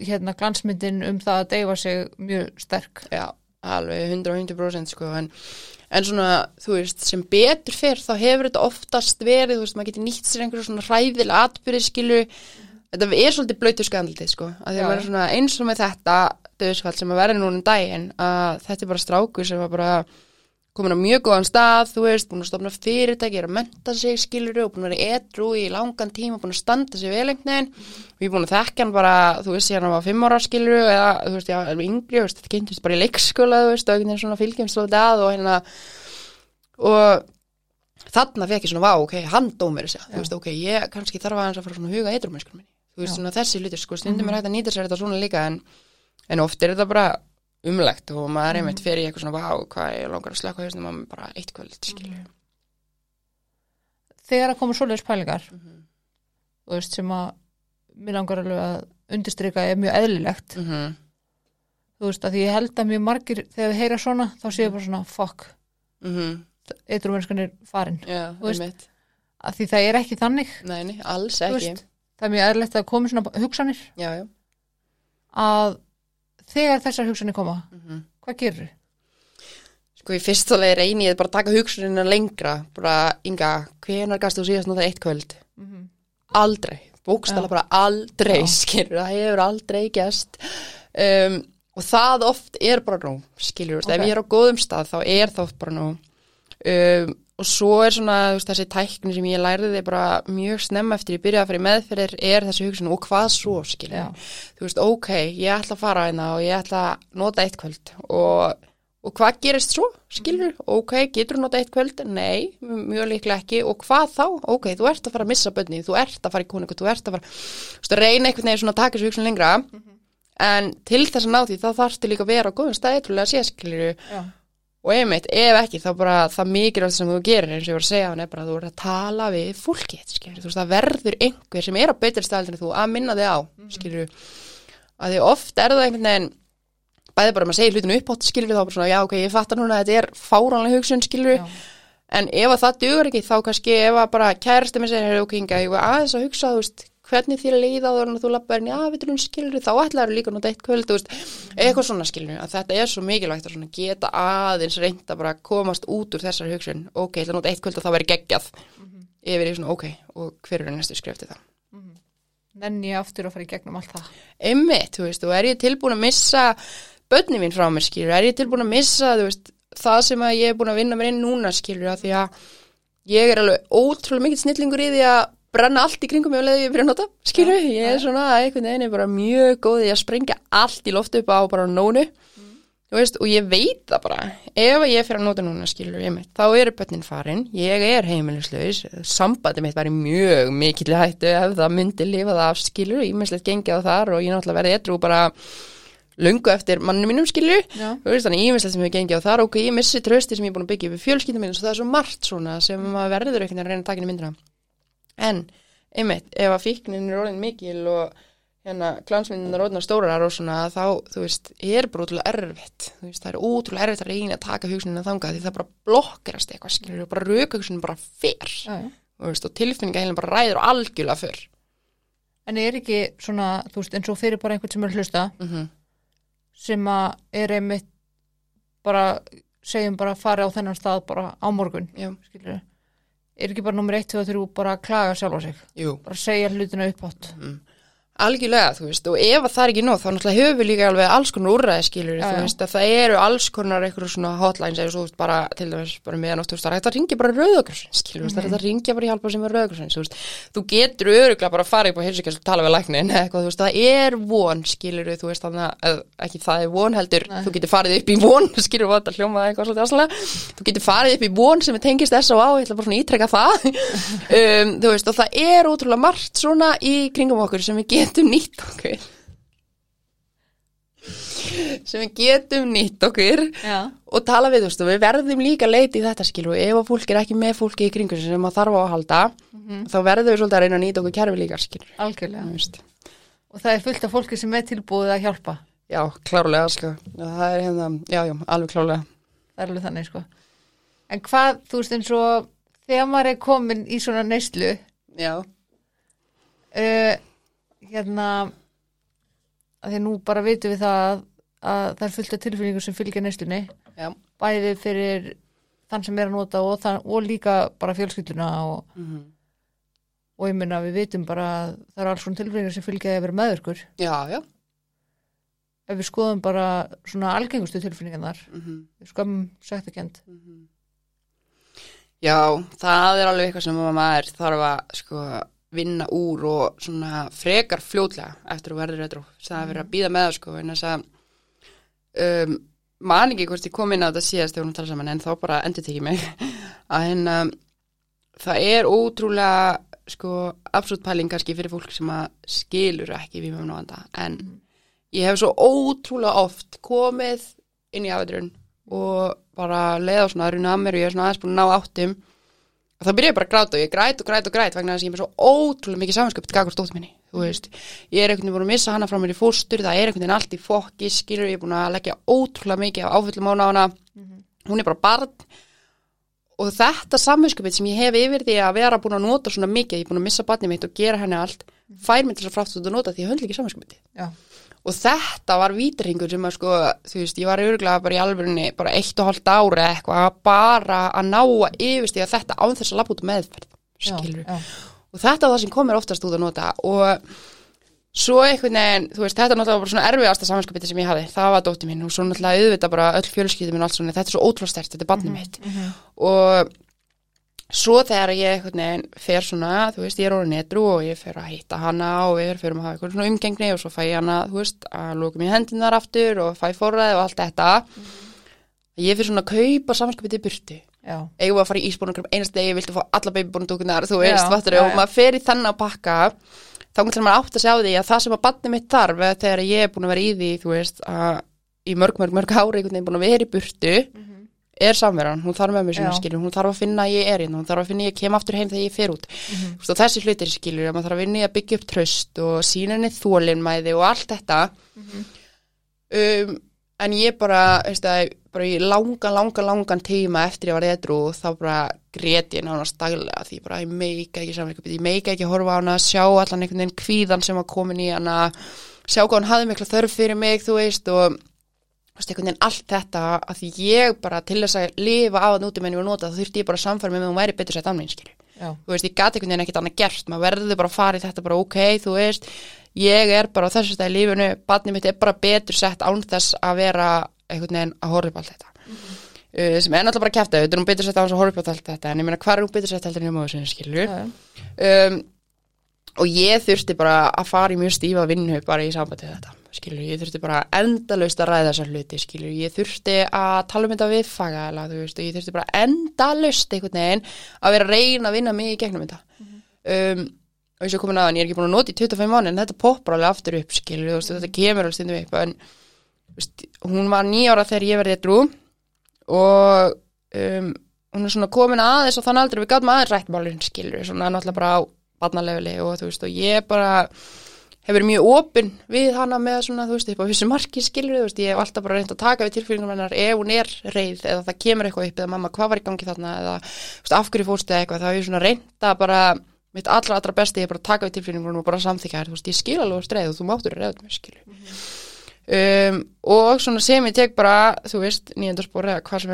hérna glansmyndin um það að deyfa sig mjög sterk. Já, alveg 100-100% sko, en, en svona, þú veist, sem betur fyrr þá hefur þetta oftast verið, þú veist, maður getur nýtt sér einhverju svona hræðilega atbyrði skilu, þetta er svolítið blöytu skandaldið, sko, að því að svona eins og með þetta döðsfall sem að vera núna um daginn, að þetta er bara strákur sem var bara komin á mjög góðan stað, þú veist, búin að stofna fyrirtæki, er að menta sig, skilur og búin að vera edru í langan tíma, búin að standa sig vel einhvern veginn. Og ég er búin að þekka hann bara, þú veist, síðan hann var fimm ára skilur eða, þú veist, já, er yngri, þú veist, þetta kynntist bara í leikskóla, þú veist, og einhvern veginn svona fylgjumst svolítið að og hérna og þarna fekk ég svona, vá, ok, hann dómir þessi, þú veist, ok, ég kannski þarf aðeins að fara svona að huga eitrumennskur minni, þú veist, svona þessi hlutir, sko, stundum er hægt að nýta sér þetta svona líka en, en oft er þetta bara umlegt og maður er einmitt fyrir í eitthvað svona, vá, hvað ég langar að slaka hausnum að bara eitt kvöld, skilur þegar að koma svoleiðis pælingar mm þú veist sem að mér langar alveg að undirstrika er mjög eðlilegt. -hmm. þú veist að ég held að mjög margir þegar við heyra svona þá séu bara svona fuck, Mm -hmm. eitthvað mennskan er farin einmitt. að því það er ekki þannig. Nei, nei, alls ekki. Það er mjög eðlilegt að komi svona hugsanir Já, já. að þegar þessar hugsanir koma Mm hvað gerir Sko, í fyrsta leið reyni ég bara að taka hugsunina lengra. Bara, Inga, hvenar gafst þú síðast nú það eitt kvöld? mm -hmm. Aldrei. Bókstala bara aldrei, skilur. Það hefur aldrei gæst. Um, og það oft er bara nú, skilur. Okay. Ef ég er á góðum stað, þá er það bara nú. Um, og svo er svona, veist, þessi tækni sem ég lærði þið bara mjög snemma eftir ég byrjaði að fara í meðferðir er þessi hugsun og hvað svo, skilur. Já. þú veist, ok, ég ætla að fara hérna og ég ætla að nota eitt kvöld og, og hvað gerist svo, skilur ok, getur þú nota eitt kvöld? Nei, mjög líklega ekki og hvað þá? Ok, þú ert að fara að missa bönni, þú ert að fara í kóningu, þú ert að fara, þú veist, að reyna einhvern veginn svona að taka þessu hugsun lengra en til þess að ná því þá þarftu líka að vera á góðum stað eitthvað að sé, skilur Já. Og einmitt, ef ekki, þá bara það mikilvægt sem þú gerir, eins og ég var að segja hann er bara að þú ert að tala við fólkið, skilur þú veist, það verður einhver sem er á betri staðaldinu þú að minna þig á, skilur að því oft er það einhvern veginn bæði bara að maður segir hlutinu upp átt, skilur þá bara svona, já, ok, ég fattar núna að þetta er fáránlega hugsun, skilur Já. en ef að það dugur ekki, þá kannski ef að bara kærasti með segir, ok, Inga, ég var aðeins að hugsa, þú veist, hvernig þér leiða áður en að þú lappar inn, já, við trúum skilur þá ætlaður líka að nota eitt kvöld, þú veist eitthvað svona skilur, að þetta er svo mikilvægt að geta aðeins reynda bara að komast út úr þessar hugsun, ok, ég ætla að nota eitt kvöld og það væri geggjað yfir í svona, ok, og hver eru næstu skrefti það? Nenni ég aftur að fara í gegnum allt það? Einmitt, þú veist, og er ég tilbúin að missa börni mín frá mér, skilur, er ég tilbúin að missa, veist, það sem að ég er búin að vinna mér inn núna, skilur, að því að ég er alveg ótrúlega mikill snillingur í því að brenna allt í kringum mig og leiði ég fyrir að nota, skilur, ég er svona einhvern veginn er bara mjög góð í að sprengja allt í loftu upp á bara nónu, þú veist, og ég veit það bara, ef ég fyrir að nota núna, skilur, ég mitt, þá eru börnin farin, ég er heimilislaus, sambandi mitt væri mjög mikill hættu ef það myndi lifa það af, skilur, ímislegt gengið á þar og ég náttúrulega verði etru bara löngu eftir mannu mínum, veist, þannig ímislegt sem ég gengið á þar, ok, ég missi trösti sem ég er búin að byggja við fjölskyldum minn, svo það er svo margt svona sem maður verður einhvern veginn að reyna að taka inn í myndina. En, einmitt, ef að fíknin er orðin mikil og hérna glansmyndinar orðin stórar og svona þá, þú veist, er bara útrúlega erfitt. Þú veist, það er útrúlega erfitt að reyna að taka hugsunina þangað því það bara blokkerast eitthvað skilur og bara röka hugsunin bara fyrr. Þú veist, og tilfinningaheilin bara ræður algjörlega fyrr. En er ekki svona, þú veist, eins og fyrir bara einhvern sem er að hlusta mm -hmm. sem að er einmitt bara, segjum bara fari á þennan stað bara á morgun, Já, skilur er ekki bara nummer 1, 2 og 3 bara að klaga sjálf á sig, jú. Bara segja hlutina upp átt mm. Algjörlega, þú veist, og ef að það er ekki nóg, þá náttúrulega höfum við líka alveg alls konar úrræði skilur, þú veist, að það eru alls konar eitthvað svona hotlines eða svo, bara, til dæmis, bara meðan oft, þú veist, það er hægt að ringja bara rauðagrössin, skilur, þú veist, það er hægt að ringja bara í hjálpa sem er rauðagrössin, þú veist, þú getur öruglega bara að fara upp á heilsugæslu og tala við læknin, eitthvað, þú veist, það er von, skilur, þú veist, þannig að, ekki það er von heldur, Nei. þú getur farið upp í von, skilur, þetta hljómaði eitthvað svolítið aðslega, þú getur farið upp í von sem er tengist á, ég ætla bara svona ítrekka það, um, þú veist, og það er ótrúlega margt svona í kringum okkur sem við getum nýtt okkur. Sem við getum nýtt okkur Já, og tala við, þú veist, við verðum líka leiti í þetta skil og ef að fólk er ekki með fólki í kringu sem að þarf á að halda Mhm. þá verðum við svolítið að reyna að nýta okkur kerfi líka skilur algjörlega. Og það er fullt af fólki sem er tilbúið að hjálpa. Já, klárlega sko. Það er hérna, já, já, alveg klárlega. Það er alveg þannig sko. En hvað, þú veist eins og þegar maður er komin í svona neyslu já, uh, hérna að því nú bara vitum við það að, að það er fullt af tilfinningu sem fylgja neyslunni. Já, bæði fyrir þann sem er að nota og, þann, og líka bara fjölskylduna og, mm og ég minna við vitum bara að það er alls svona tilfinningu sem fylgja að vera meðurkur já, já. Ef við skoðum bara svona algengustu tilfinningarnar mm skömm, sektakend Já, það er alveg eitthvað sem maður þarf að sko, vinna úr og svona frekar fljótlega eftir að verður eitthvað. Það er verið að býða með það sko, en þess að um, man ekki hvort ég kom inn á þetta síðast þegar hún tala saman en þá bara endur tekið mig. Að hérna það er ótrúlega sko absolutt pæling kannski fyrir fólk sem að skilur ekki við með náðanda en ég hef svo ótrúlega oft komið inn í afveiturinn og bara leiða svona að runa að mér og ég er svona aðeins búin að ná áttum þá byrja ég bara að gráta og ég græt og græt og græt vegna þess að ég er með svo ótrúlega mikið samanskapit gagvart stótt minni, þú veist. Ég er einhvern veginn búin að missa hana frá mér í fóstur það er einhvern veginn allt í fokki, skilur ég er búin að leggja ótrúlega mikið á áföllum ána á hana. Hún er bara barn og þetta samanskapit sem ég hef yfir því að vera búin að nota svona mikið, ég er búin að missa barnið mitt og gera henni allt, fær mér til þess að frátt að nota því Já, og þetta var vítringur sem að sko, þú veist, ég var örgulega bara í alvörunni bara eitt og hálft ári eða eitthvað bara að ná að yfirstíða þetta án þess að lappa út um meðferð, já, skilur já, og þetta er það sem komir oftast út að nota. Og svo einhvern veginn, þú veist, þetta náttúrulega bara svona erfiðasta samanskapiti sem ég hafði, það var dótti mín og svo náttúrulega auðvitað bara öll fjölskyldum og allt svona, þetta er svo ótrúlega stert, þetta er barnið mitt. og svo þegar ég einhvern fer svona, þú veist, ég er orðin netru og ég fer að hitta hana og við fyrir að hafa eitthvað svona umgengni og svo fæ ég hana, þú veist, að lóka mér hendunar aftur og fæ forræði og allt þetta. Ég fyrir svona að kaupa samanskapiti í burtu. Já, eigum við að fara í ísbúnum einast degi, viltu fá alla babybúnudúkunar þú veist, já, og maður í þennan að pakka. Þá kannski maður átt að sjá því að það sem að badni mitt þarf eða þegar ég er búin að vera í því þú veist, að í mörg, mörg, mörg ári einhvern veginn búin að vera í burtu er samveran, hún þarf með mér sem Já. skilur hún þarf að finna að ég er inn, hún þarf að finna að ég kem aftur heim þegar ég fer út. Þú veist, og þessi hlutir skilur, að maður þarf að vinna í að byggja upp tröst og sína henni þólinmæði og allt þetta Mhm. um, en ég bara, það, bara í langan, langan, langan tíma eftir ég var edru þá bara grét ég nánast daglega því bara ég meika ekki samverkabit, ég meika ekki að horfa á hana, sjá allan einhvern veginn kvíðan sem var komin í hana, sjá hvað hann hafði mikla þörf fyrir mig, þú veist, og einhvern veginn allt þetta að því ég bara til þess að lifa á að núti menn ég var nota, þá þurfti ég bara að samfæra með mig og hún væri betur sett annað, já, þú veist, ég gati einhvern veginn ekkert annað gert. Maður verður bara að fara í þetta bara ok, þú veist ég er bara á þessu stæði lífinu barnið mitt er bara betur sett án þess að vera einhvern veginn að horfa upp allt þetta. Uh, sem er náttúrulega bara að kæfta þetta er hún betur sett án þess að horfa upp allt þetta en ég meina hvað er hún betur sett og ég þurfti bara að fara í mjög stífa vinnu bara í sambandi þetta skilur, ég þurfti bara endalaust að ræða þessar hluti skilur, ég þurfti að tala um þetta við fagala, þú veist, og ég þurfti bara endalaust einhvern veginn að vera að reyna að vinna mig í gegnum þetta. Um, og eins og komin aðan, ég er ekki búin að nota í 25 mánu en þetta poppar alveg aftur upp skilur, veist, þetta kemur alveg stundum upp en veist, hún var nýjára þegar ég verði drú og um, hún er svona komin aðeins og þannig aldrei við gátum aðeins rætt málun skilur, svona náttúrulega bara á barnalefili og þú veist, og ég bara hefur mjög opinn við hana með svona, þú veist, upp á þessu marki skilur, þú veist, ég hef alltaf bara reynd að taka við tilfellingum hennar ef hún er reið eða það kemur eitthvað upp eða mamma, hvað var í gangi þarna eða, veist, af hverju fórstu eitthvað, þá hef ég svona reynd að bara, mitt allra, allra besti ég bara taka við tilfellingum og bara samþykja þær, þú veist, ég skil alveg streið og þú máttur að reyða mig, skilur um, og svona sem ég tek bara, þú veist, nýjöndarspor eða hvað sem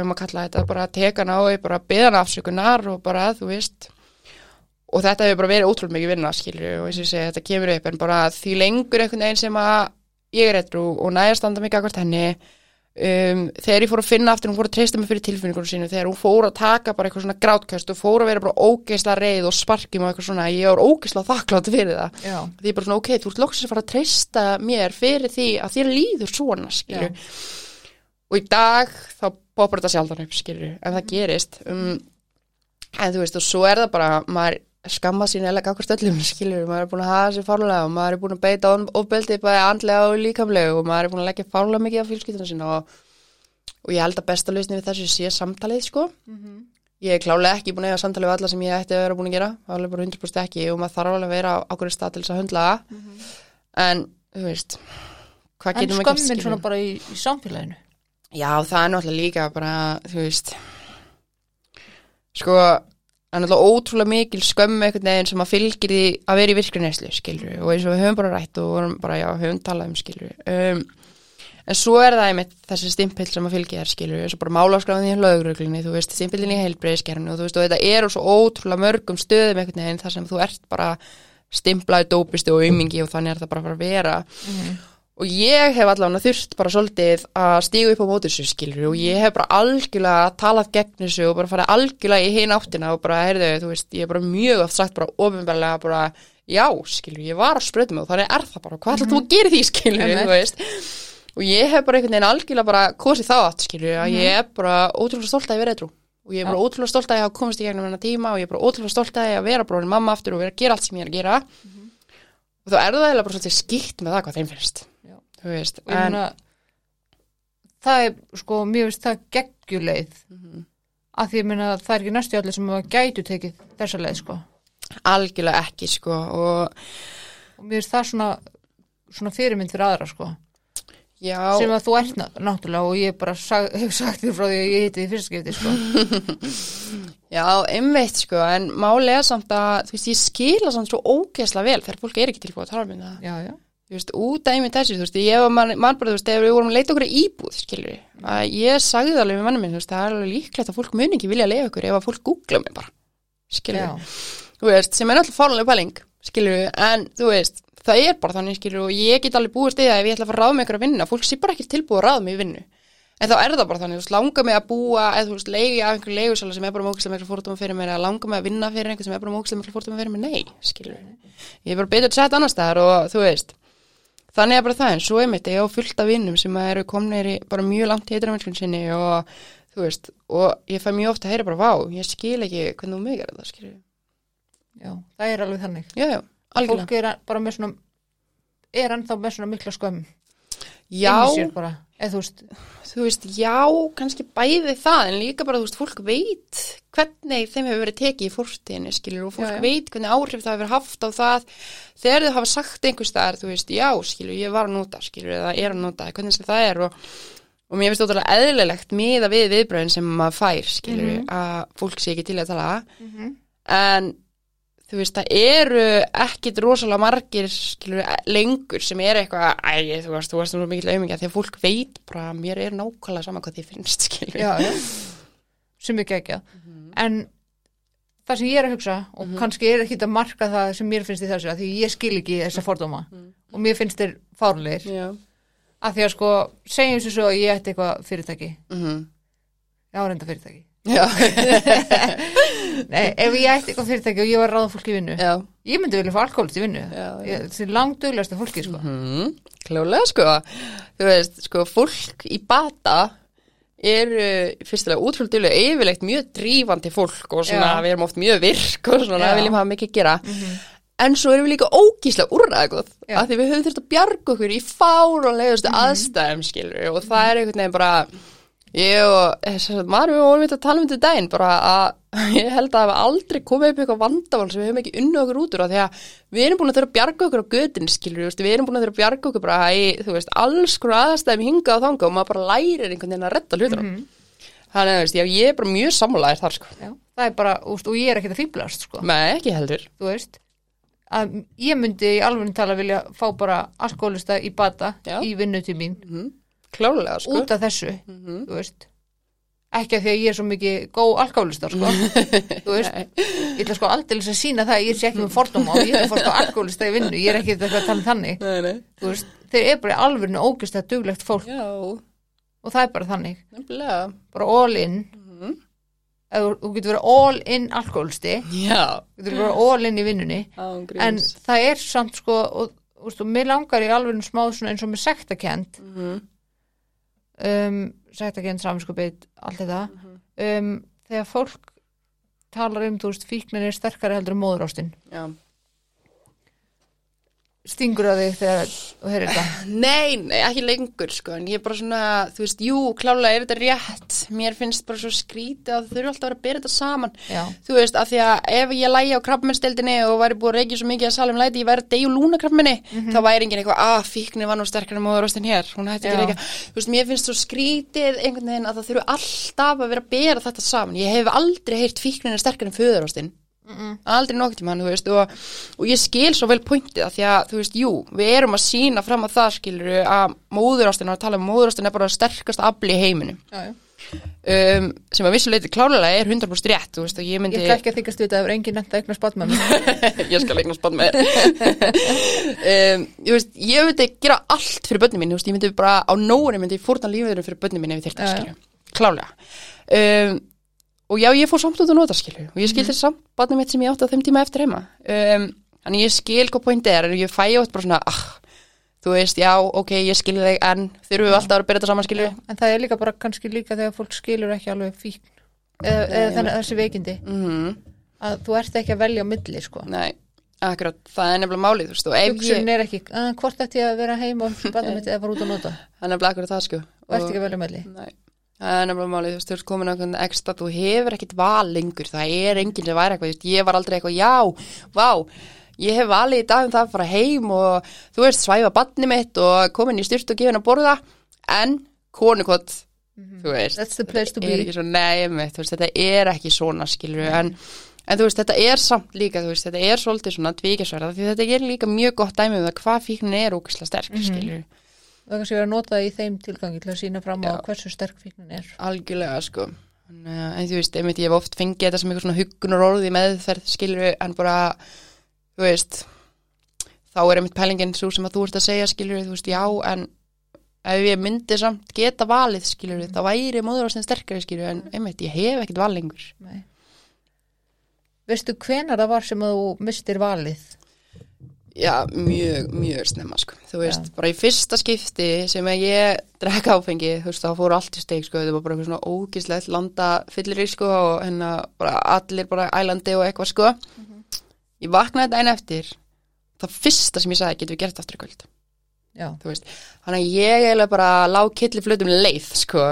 og þetta hefur bara verið ótrúlega mikið vinna skilur og eins og ég segi þetta kemur upp en bara því lengur einhvern veginn sem að ég er eitthvað og næja standa mikið akkvært henni um, þegar ég fór að finna aftur hún fór að treysta mig fyrir tilfinningunum sínu þegar hún fór að taka bara eitthvað svona grátkast og fór að vera bara ógeisla reið og sparkjum og eitthvað svona ég var ógeisla þakklátt fyrir það. Já, því ég bara svona ok, þú ert loksins að fara að treysta mér fyrir því að þér líður svona skilur og í dag þá poppar þetta sjaldan upp skilur en það gerist. Um, en þú veist og svo er það bara maður skamma sín eða gagvart öllum skilur maður er búin að hafa sér fárlega og maður er búin að beita ofbeldi bæði andlega og líkamlega og maður er búin að leggja fárlega mikið á fjölskylduna sína og, og ég held að besta lausni við þessu sé samtalið sko. Ég er klálega ekki búin að eiga samtali við alla sem ég ætti að vera búin að gera, alveg bara 100% ekki og maður þarf alveg að vera á ákveður stað til þess að höndla það. En, þú veist hvað En getur maður gert, skömmin skilurðu? svona er náttúrulega ótrúlega mikil skömm einhvern veginn sem að fylgir því að vera í virkri neyslu, skilur og eins og við höfum bara rætt og vorum bara, já, höfum talað um, skilur um, en svo er það einmitt þessi stimpill sem að fylgja þér, skilur eins og bara málaskráðin í lögreglunni, þú veist, stimpillin í heilbreyðiskerfinu og þú veist, og þetta er svo ótrúlega mörgum stöðum einhvern veginn þar sem þú ert bara stimplaði dópistu og ymmingi og þannig er það bara að fara að vera og ég hef allavega þurft bara svolítið að stígu upp á móti þessu skilur og ég hef bara algjörlega talað gegn þessu og bara farið algjörlega í hinn áttina og bara, heyrðu, þú veist, ég hef bara mjög oft sagt bara ofinbarlega bara, já, skilur, ég var að spröðum og þannig er það bara, hvað ætlar þú að gera í því, skilur, Einmitt. þú veist. Og ég hef bara einhvern veginn algjörlega bara kosið þá átt, skilur, að ég er bara ótrúlega stolt að ég vera eitthvað og ég er bara ótrúlega stolt að ég hafa komist í gegnum hennar tíma og ég er bara ótrúlega stolt að ég að vera bara orðin mamma aftur og vera að gera allt sem ég er að gera. Og þá er það eiginlega bara svolítið skipt með það hvað þeim finnst. Þú veist, en það er, sko, mér veist það geggjuleið. Mhm. Af því ég meina það er ekki næstu allir sem að gætu tekið þessa leið, sko. algjörlega ekki sko og Og mér veist það svona, svona fyrirmynd fyrir aðra, sko. já, Sem að þú ert ná- náttúrulega og ég bara sag, hef sagt þér frá því að ég heiti því fyrsta skipti, sko. já, einmitt sko en málega samt að, þú veist, ég skila samt svo ógeðslega vel þegar fólk er ekki tilbúið að tala um það Já, já. Þú veist, út af einmitt þessu, þú veist, ég var mann, mann bara, þú veist, þegar við vorum að leita okkur íbúð, skilur að ég sagði það alveg við mannum minn, þú veist, það er alveg líklegt að fólk muni ekki vilja að leiða okkur ef að fólk googla mig bara, skilur Já, þú veist, sem er náttúrulega fárlega pæling, skilur en þú veist, það er bara þannig, skilur og ég get alveg búist í það ef ég ætla að fara að ráða mig ykkur að vinna, fólk sé bara ekki tilbúið að ráða mig í vinnu. En þá er það bara þannig, þú veist, langar mig að búa eða þú veist, leiði af einhverju leigusala sem er bara mókslega miklu fórtum fyrir mér, eða langar mig að vinna fyrir einhver sem er bara mókslega miklu fórtum fyrir mér, nei, skilur ég er bara betur að setja annar staðar og þú veist þannig er bara það, en svo er mitt ég á fullt af vinnum sem eru komnir í bara mjög langt í eitthvað sinni og þú veist, og ég fæ mjög ofta að heyra bara, vá, ég skil ekki hvernig þú mig er þetta, skilur já, það er alveg þannig. já, já, algjörlega Fólk er bara með svona, er ennþá með svona mikla skömm. Já, eða þú veist, þú veist, já, kannski bæði það, en líka bara, þú veist, fólk veit hvernig þeim hefur verið tekið í fórstíðinu, skilur, og fólk Já, já. veit hvernig áhrif það hefur haft á það. Þegar þau hafa sagt einhvers staðar, þú veist, já, skilur, ég var að nota, skilur, eða er að nota, hvernig sem það er og, og mér finnst ótrúlega eðlilegt miða við viðbröðin sem maður fær, skilur, Mhm. að fólk sé ekki til að tala, en þú veist, það eru ekkit rosalega margir, skilur, lengur sem er eitthvað, æ, þú veist, þú þú veist mikil auðmingja, því að fólk veit bara, að mér er nákvæmlega sama hvað þið finnst, skilur. já, já, sem ekki ekki. En það sem ég er að hugsa, og kannski er ekki að marka það sem mér finnst í þessu, því ég skil ekki þessa fordóma. Og mér finnst þeir fárlegir, Já. að því að sko, segjum svo að ég ætti eitthvað fyrirtæki, Mm já, reynda fyrirtæki. Nei, ef ég ætti eitthvað fyrirtæki og ég var að ráða fólk í vinnu, Já. ég myndi vilja fá alkoholist í vinnu, Já, já. Ég- það er langduglegasta fólki, sko. Mm, klálega sko þú veist, sko, fólk í bata eru fyrstulega útrúldulega yfirleitt mjög drífandi fólk og svona, Já. við erum oft mjög virk og svona, Já. viljum hafa mikið að gera en svo erum við líka ógísla úrræðagoð Já. af því við höfum þurft að bjarga okkur í fáránlegustu aðstæðum skilur og það er einhvern veginn bara ég og þess að maður við vorum að tala um þetta daginn bara að ég held að það hafa aldrei komið upp eitthvað vandamál sem við höfum ekki unni okkur út úr af því að við erum búin að þurfa að bjarga okkur á götin skilur, við erum búin að þurfa að bjarga okkur bara í, þú veist, alls konar aðstæðum hinga og þanga og maður bara lærir einhvern veginn að redda hlutur þannig að veist, já, ég er bara mjög sammálaðir þar sko, Já, það er bara, úst, og ég er ekki að fýblast, sko. með ekki heldur. Veist að ég myndi í alveg tala vilja fá bara alkoholista í bata Já. í vinnutíð mín. Mm, klálega sko. Út af þessu, Mhm. þú veist. Ekki af því að ég er svo mikið góð alkoholista sko, þú veist ég ætla sko aldrei að sína það að ég sé ekki með fordóma og ég er að fá sko alkoholista í vinnu ég er ekki eitthvað að tala um þannig. Nei, nei. þú veist, þeir eru bara í alvegnu ógist að duglegt fólk. Já, og það er bara þannig, nefnilega. Bara all in. Mhm. Eða þú- þú getur verið all in alkoholisti já, þú getur verið all in í vinnunni. En ángríns það er samt sko og, og, og mér langar í alveg smá eins og með sektakent. Mhm. Um, sektakent, saminskupið allt þetta. Um, þegar fólk talar um, þú veist, fíknin er sterkari heldur um móðurástin já, stingur að þig þegar þú heyrir þetta Nei, nei, ekki lengur sko en ég er bara svona, þú veist, jú, klálega er þetta rétt. Mér finnst bara svo skrítið að þau eru alltaf að vera að bera þetta saman. Já. þú veist, af því að ef ég lægi á krabbmennstildinni og væri búið að reykja svo mikið að salum læti ég væri að deyja úr lúnakrabbminni þá væri enginn eitthvað, að fíknin var nú sterkar en móðurostin hér, hún hætti ekki reykja. Þú veist, mér finnst svo skrítið að það að að ég hef aldrei er aldrei nokkuð tímann, þú veist og, og ég skil svo vel pointið að því að, þú veist, jú, við erum að sína fram að það skilur að móðurástin að tala um móðurástin er bara sterkast afli í heiminum. Já, já. um, sem að vissuleiti klálega er 100% rétt, þú veist, og ég Ég myndi ætla ekki að þykast við þetta ef enginn nefnt að eigna spátt með mér. Ég skal eigna spann með um, ég veist, ég myndi gera allt fyrir börnum mín, þú veist, ég myndi bara á nóri myndi ég fórna lífiðurum fyrir börnum mín ef ég þyrfti að skilju, klálega um, og já, ég fór samt út að nota skilju og ég Mhm. skildi samt barnum mitt sem ég átti á þeim tíma eftir heima. Um, þannig ég skil hvað pointið er. En ég fæ átt bara svona, ah þú veist, já, ok, ég skilji þig en þurfum við alltaf að byrja þetta saman skilju En það er líka bara kannski líka þegar fólk skilur ekki alveg fíkn eða, eða þannig þessi veikindi. Mm að þú ert ekki að velja á milli sko. nei, akkurat, það er nefnilega málið, þú veist, og ef ég Hugsunin er ekki, að, hvort ætti ég að vera heim og spátt mitt eða fara út að nota? Það, sko. Að Nei, það er nefnilega málið, þú veist, þú ert komin á einhvern ekstra, þú hefur ekkit val lengur, það er enginn sem væri eitthvað, ég var aldrei eitthvað, já, vá, ég hef valið í dag um það að fara heim og þú veist, svæfa badni mitt og komin í styrt og gefin að borða, en konukott, þú veist, That's the place to be. svo nefnitt, þú veist, þetta er ekki svona, skilur en, en þú veist, þetta er samt líka, þú veist, þetta er svolítið svona tvíkjasverða, því þetta er líka mjög gott dæmi um það hvað fíknin er ókislega sterk, mm skilur Það kannski verið að nota það í þeim tilgangi til að sína fram á Já. hversu sterk fíknin er algjörlega sko en, uh, en þú veist, einmitt ég hef oft fengið þetta sem eitthvað svona huggunar orði meðferð skilur en bara, þú veist þá er einmitt pælingin svo sem að þú ert að segja skilur þú veist, já, en ef ég myndi samt geta valið skilur þá væri móðurástin sterkari skilur en einmitt, ég hef ekkert val lengur Nei. Veistu hvenar það var sem þú mistir valið? Já, mjög, mjög snemma sko. Þú veist, bara í fyrsta skipti sem ég drekka áfengi, þú veist, þá fóru allt í steik sko, þetta var bara eitthvað svona ógislegt landa fyllir í sko og hérna bara allir bara ælandi og eitthvað sko. Ég vaknaði daginn eftir það fyrsta sem ég sagði, getum við gert aftur í kvöld? Já, þú veist, þannig að ég eiginlega bara lá killi flutum leið, sko.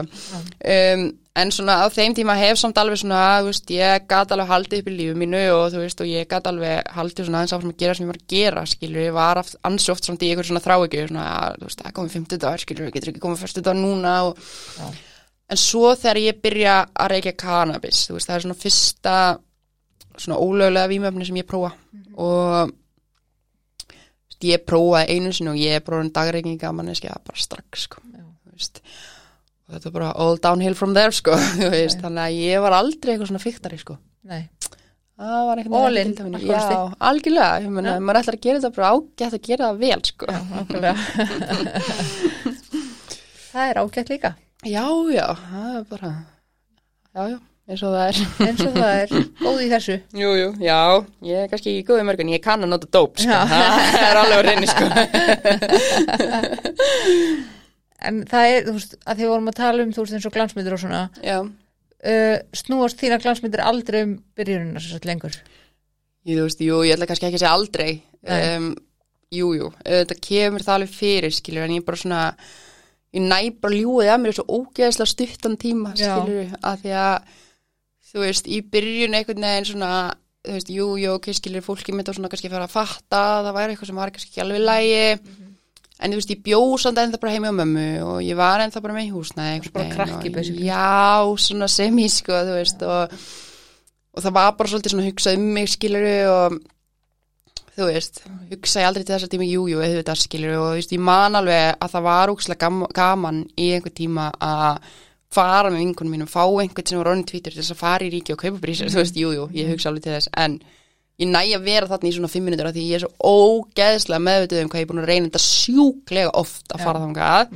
Um, en svona á þeim tíma hef samt alveg svona, þú veist, ég gat alveg haldið upp í lífu mínu og þú veist, og ég gat alveg haldið svona aðeins áfram að gera sem ég var að gera, skilur, ég var oft samt í einhver svona þráhyggju, svona, að, þú veist, það komið 50 dagar, skilur, getur ekki komið 1. dag núna og, Já. en svo þegar ég byrja að reykja cannabis, þú veist, það er svona fyrsta svona ólögulega vímöfni sem ég prófa og ég prófaði einu sinni og ég prófaði dagreikinga manneskja bara strax sko, þú veist og þetta er bara all downhill from there sko, veist, þannig að ég var aldrei eitthvað svona fyrktari sko. Nei. Það var eitthvað All in, já, alkoholisti. algjörlega, ég meina, Já. maður ætlar að gera þetta bara ágætt að gera það vel sko. Já, nákvæmlega. Það er ágætt líka. Já, já, það er bara já, já, eins og það er. Eins og það er. Góð í þessu. Jú, jú, já, ég er kannski ekki góð í mörgun ég kann að nota dóp, sko, Já. það er alveg að reyni sko En það er, þú veist, að því við vorum að tala um þú veist eins og glansmyndir og svona já, uh, snúast þína glansmyndir aldrei um byrjunina sem sagt lengur? Ég, þú veist, jú, ég ætla kannski ekki að segja aldrei. Um, Jú, jú, þetta kemur það alveg fyrir skilur, en ég bara svona ég næ bara ljúið að mér svo ógeðslega stuttan tíma, Já. skilur að því að, þú veist, í byrjun einhvern veginn svona þú veist, jú, jú, ok, skilur, fólki mitt og svona kannski fara að fatta, að það væri eitthvað sem var kannski ekki alveg lægi en þú veist, ég bjó samt ennþá bara heimi á mömmu og ég var ennþá bara með í húsnæði bara krakki, basically. Já, svona semi, sko, þú veist og, og það var bara svolítið svona hugsað um mig, skiluru og þú veist, hugsa ég aldrei til þess að tíma jú, jú, auðvitað skilur og þú veist, ég man alveg að það var gam, gaman í einhver tíma að fara með vinkunum mínum, fá einhvern sem var orðin tvítur til þess að fara í ríki og kaupa brísir, þú veist, jú, jú, ég hugsa alveg til þess en ég næ að vera þarna í svona fimm minútur af því ég er svo ógeðslega meðvituð um hvað ég er búin að reyna þetta sjúklega oft að fara þangað.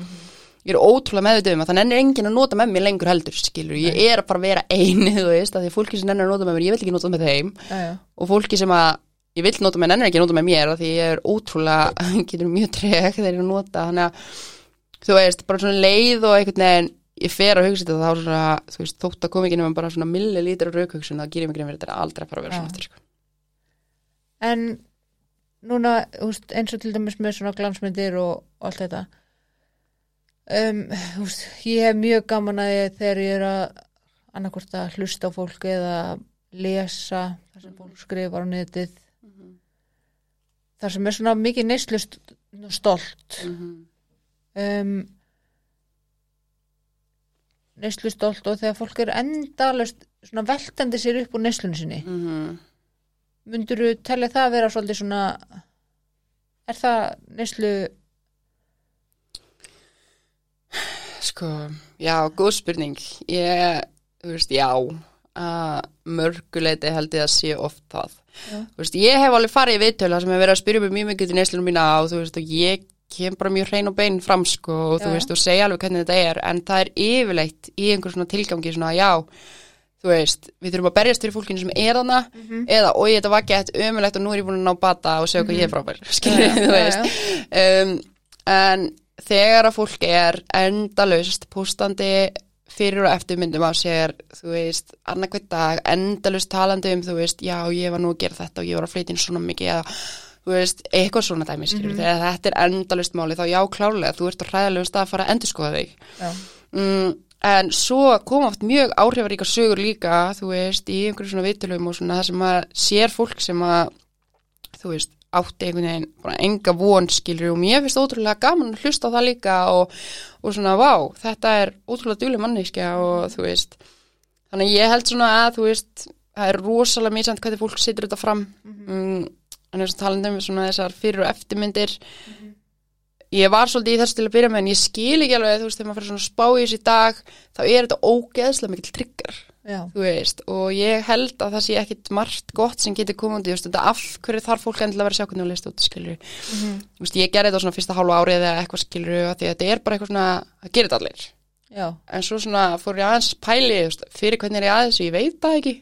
Ég er ótrúlega meðvituð um að það nennir enginn að nota með mér lengur heldur, skilur, ég er að bara vera eini, þú veist, að því fólki sem nennir að nota með mér, ég vil ekki nota með þeim. Já, já. og fólki sem að ég vil nota með nennir ekki að nota með mér af því ég er ótrúlega, getur mjög treg þegar ég nota, þannig að þú veist, bara svona leið og einhvern veginn ég fer að hugsa þetta þá svona þú veist, þótt að koma ekki nema bara svona millilítur af raukhugsun þá gerir mig grein fyrir þetta aldrei að fara að vera svona aftur sko. En núna úst, eins og til dæmis með svona glansmyndir og, allt þetta um, úst, ég hef mjög gaman að ég þegar ég er að annarkvort að hlusta á fólk eða lesa það sem fólk skrifar á netið. Það sem er svona mikið neyslust stolt um, neyslu stolt og þegar fólk er endalust svona veltandi sér upp úr neyslunni sinni. Mhm. Myndur þú telja það að vera svolítið svona er það neyslu Sko, já, góð spurning. Ég, þú veist, já, að mörguleiti held ég að sé oft það. Já. Þú veist, ég hef alveg farið í viðtöla sem hefur verið að spyrja mig mjög mikið til neyslunum mína og þú veist, og ég kem bara mjög hrein og bein fram, sko, og Já, þú veist, og segja alveg hvernig þetta er, en það er yfirleitt í einhver svona tilgangi svona, já, þú veist, við þurfum að berjast fyrir fólkinu sem er þarna, Mhm. eða, oi, þetta var gett ömulegt og nú er ég búin að ná bata og segja hvað ég er frábær, skilja, Já, já, þú veist. Um, en þegar að fólk er endalaust pústandi fyrir og eftir myndum á sér þú veist, annarkvæmt dag endalaust talandi um, þú veist, já, ég var nú að gera þetta og ég var að flytja inn svona mikið eða, þú veist, eitthvað svona dæmi, skilur þegar þetta er endalaust máli, þá já, klárlega þú ert á hræðalegum stað að fara að endurskoða þig. Mm, en svo koma oft mjög áhrifaríka sögur líka þú veist, í einhverju svona viðtölum og svona það sem að sér fólk sem að þú veist, átti einhvern veginn bara enga von skilur og mér finnst ótrúlega gaman að hlusta á það líka og, og svona, vá, þetta er ótrúlega djúlega manneskja og þú veist þannig ég held svona að, þú veist það er rosalega mísand hvernig fólk situr þetta fram. Mm, en þess að talandi um svona þessar fyrir og eftirmyndir ég var svolítið í þessu til að byrja með en ég skil ekki alveg, þú veist, þegar maður fyrir svona spá í þessu í dag, þá er þetta ógeðslega mikill trigger, já, þú veist. Og ég held að það sé ekkit margt gott sem getur komandi, þú veist, þetta af hverju þarf fólk endilega að vera að sjá hvernig þú leist út, skilur Mhm. þú veist, ég gerði þetta svona fyrsta hálfa árið eða eitthvað skilur, því að þetta er bara eitthvað svona að gera þetta allir, já, en svo svona fór ég aðeins pæli, veist, fyrir hvernig er ég aðeins ég veit það ekki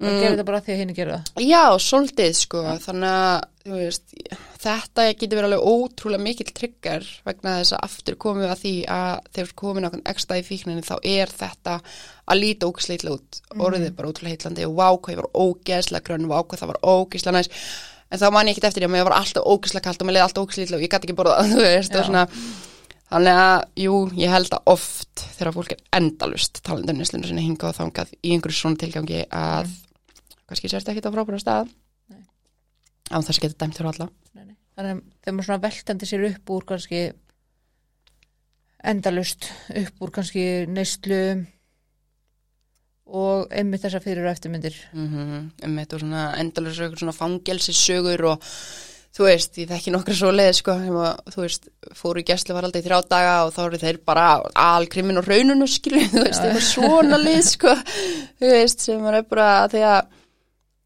já. það gerir þetta bara því að hinn gera það. Já, svolítið sko, þannig að veist, þetta getur verið alveg ótrúlega mikill trigger vegna þess að aftur komum við að því að þegar komum nákvæm ekstra í fíkninni þá er þetta að líta ógisleitlega út. Orðið er bara ótrúlega heitlandi og vá hvað ég var ógeðslega grönn, vá hvað það var ógeðslega næs. En þá man ég ekkert eftir því að mér var alltaf ógeðslega kalt og mér leiði alltaf ógeðslega og ég gæti ekki borða þú Þannig að, jú, ég held að oft þegar fólk er endalust talandi um sinni hingað og þangað í einhverju svona tilgangi að kannski sérst ekki á frábæra stað án þess að geta dæmt fyrir alla Nei, nei. þannig að þegar maður svona veltandi sér upp úr kannski endalust upp úr kannski neyslu og einmitt þessar fyrir og eftirmyndir mm -hmm. þetta og svona endalust svona fangelsi sögur og þú veist, ég þekki nokkra svo leið sko, sem að, þú veist, fóru í gæslu var aldrei þrjá daga og þá eru þeir bara alkrimin og rauninu skilu, þú veist, Já. eitthvað svona leið sko, þú veist, sem er bara að því að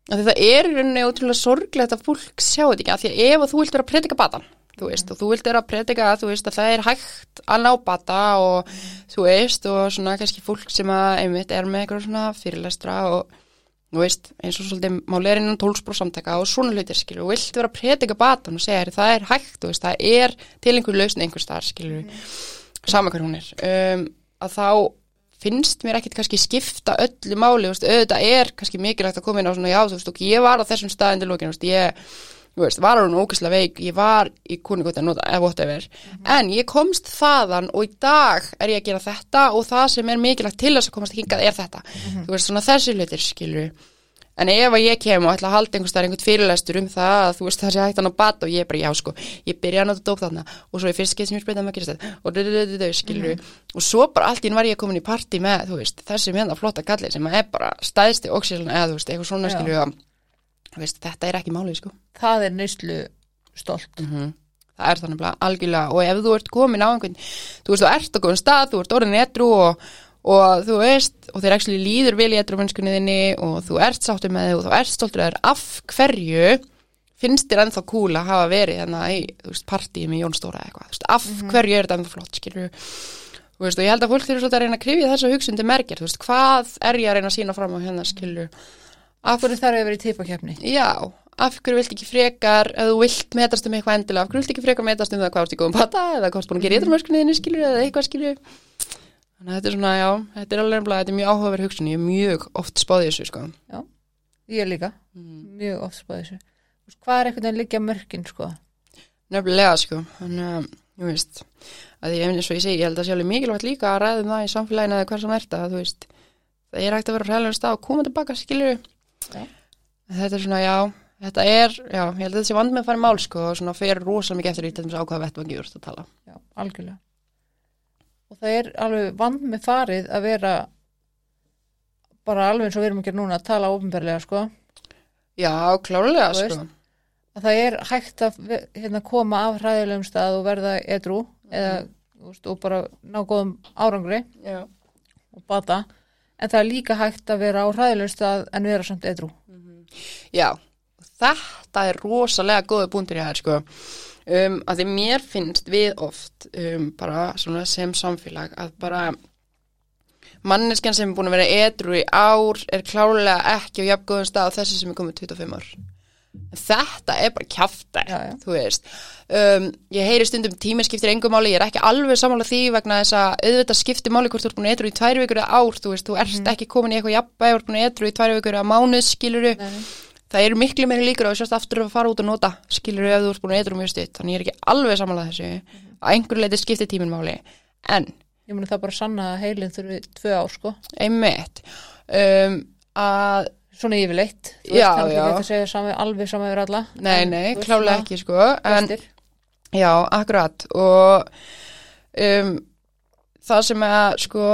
að því það er í rauninni ótrúlega sorglegt að fólk sjá þetta ekki, að því að ef að þú vilt vera að predika batan, þú veist, og þú vilt vera að predika þú veist, að það er hægt að ná bata og þú veist, og svona kannski fólk sem að einmitt er með eitthvað svona fyrirlestra og þú veist, eins og svolítið máli er innan tólspróf samtaka og svona hlutir skilur, og vilt vera að predika batan og segja, "Heyrðu, það er hægt, þú veist, það er til einhver lausn einhver staðar, skilur sama hver hún er, um, að þá finnst mér ekkit kannski skipta öllu máli, þú veist, auðvitað er kannski mikilvægt að koma inn á svona, já, þú veist, ok, ég var á þessum staðin til lókinu, þú veist, ég þú veist, var hún ógæslega veik, ég var í kuningóti að nota, eða whatever, en ég komst þaðan og í dag er ég að gera þetta og það sem er mikilvægt til þess að komast hingað er þetta, þú veist, svona þessi hlutir skilur, en ef að ég kem og ætla að halda einhvers staðar einhvern fyrirlestur um það að þú veist það sé hægt hann á bat og ég er bara já sko, ég byrja að nota dóp þarna og svo í fyrst skeið sem ég spyrir það maður gerist þetta og dödödödödö skilur og svo bara allt í enn var ég komin í partí með þú veist, þessi veist, að þetta er ekki málið sko. Það er neyslu stolt. -hmm. það er þannig bara algjörlega. Og ef þú ert komin á einhvern þú veist, þú ert á góðum stað, þú ert orðin etru og, og þú veist, og þeir actually líður vel í etru mennskunni þinni og þú ert sáttur með þig og þú ert stoltur að þér af hverju finnst þér ennþá cool að hafa verið þannig í, þú veist, partíum í Jónstóra eitthvað, þú veist, af hverju er þetta ennþá flott, skilur þú veist, og ég held að fólk þurfa svolítið að reyna að krifja þessa hugsundi merkir, þú veist, hvað er ég að reyna að sína fram á hérna, skilur af hverju þarf ég að vera í teipakefni Já, af hverju vilt ekki frekar ef þú vilt metast um eitthvað endilega af hverju vilt ekki frekar metast um það hvað ert í góðum pata eða hvað ert búin að gera í þrjumörskunniðinni skilur eða eitthvað skilur þannig að þetta er svona, já, þetta er alveg nefnilega þetta er mjög áhugaverð hugsun, ég er mjög oft spáðið þessu sko. Ég líka, mm. mjög oft spáði þessu. Hvað er einhvern veginn liggja mörkin sko? Nefnilega sko, þannig að, þú veist, að því eins og ég segi, ég held að sé alveg mikilvægt líka að ræðum það í samfélaginu eða hver sem er þetta, þú veist, það er hægt að vera á hræðlega stað og koma tilbaka, skilur Já. Þetta er svona, já, þetta er, já, ég held að sé vand með að fara í mál sko og svona fer rosalega mikið eftir í til þess að ákvaða vettvangi úr að tala. Já, algjörlega. Og það er alveg vand með farið að vera bara alveg eins og við erum gera núna að tala ofinberlega, sko. Já, klárlega Þú sko. Að það er hægt að hérna, koma af hræðilegum stað og verða edru eða, þú veist, og bara ná góðum árangri Já. og bata. En það er líka hægt að vera á hræðilegum stað en vera samt edru. Já, þetta er rosalega góða búntur í þær sko. Um, að því mér finnst við oft um, bara svona sem samfélag að bara manneskjan sem er búin að vera edru í ár er klárlega ekki á jafngóðum stað á þessi sem er komið 25 ár. Þetta er bara já. þú veist. Um, ég heyri stundum tíminn skiptir engum máli, ég er ekki alveg samála því vegna þess að auðvitað skiptir máli hvort þú ert búin að edru í tvær vikur eða ár, þú veist, þú ert Mhm. ekki komin í eitthvað jafnbæð, þú ert búin að edru í tvær vikur eða mánuð, skiluru Nei, það eru miklu meiri líkur á sérst aftur að fara út og nota skilur ef þú ert búin að eitthvað mjög stutt. Þannig ég er ekki alveg samanlega þessu. Að einhverju leiti skiptir tíminn máli. En Svona yfirleitt. Þú já. ekki að segja sami, alveg sama yfir alla. nei, En, nei, veist, klálega ekki sko en já, akkurat og um, það sem að sko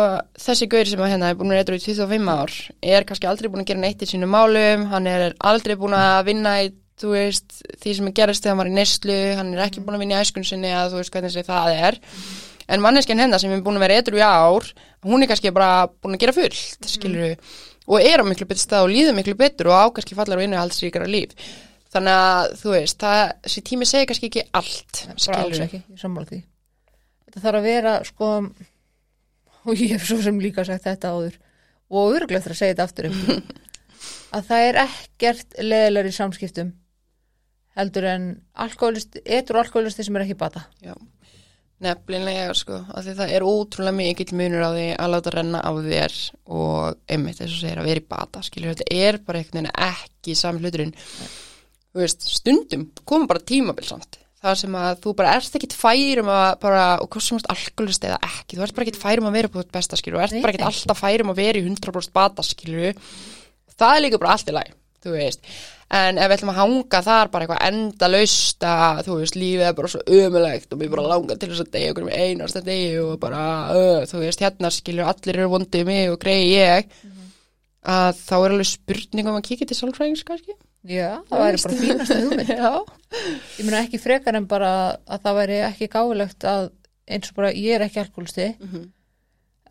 þessi gaur sem að hérna er búin að eitthvað í 25 ár er kannski aldrei búin að gera neitt í sínum málum hann er aldrei búin að vinna í þú veist, því sem er gerist þegar hann var í neyslu hann er ekki búin að vinna í æskun sinni að þú veist hvernig það er en manneskjan hennar sem er búin að vera eitthvað í ár hún er kannski bara búin að gera fullt skilur og er á miklu betur stað og líður miklu betur og á kannski fallar og innuhaldsríkara líf. Þannig að þú veist, það, þessi tími segir kannski ekki allt ekki, ég sammála því. Þetta þarf að vera sko og ég hef svo sem líka sagt þetta áður og örglega eftir að segja þetta aftur um að það er ekkert leðilegur í samskiptum heldur en alkoholist, etur alkoholisti sem er ekki bata. Já, nefnilega sko, af því það er ótrúlega mikill munur á því að láta renna á þér og einmitt þess að segja að vera í bata, skilur þetta er bara veginn ekki sami hluturinn. Þú veist, stundum koma bara tímabil samt, það sem að þú bara ert ekkit færum að bara, og hvað sem ert alkoholist eða ekki, þú ert bara ekkit færum að vera på þitt besta skilur, og ert bara ekkit alltaf færum að vera í 100% bata skilur, það er líka bara allt í lagi, þú veist en ef við ætlum að hanga þar bara eitthvað endalaust að þú veist, lífið er bara svo ömulegt og mér bara langar til þess að degja okkur með einasta degi og bara, uh, þú veist, hérna skilur allir eru vondið mig og greiði ég að þá er alveg spurning um að kíkja til sálfræðings kannski. Já, það væri bara fínasta hugmynd. Ég meina ekki frekar en bara að það væri ekki gáfulegt að eins og bara ég er ekki alkoholisti Mhm.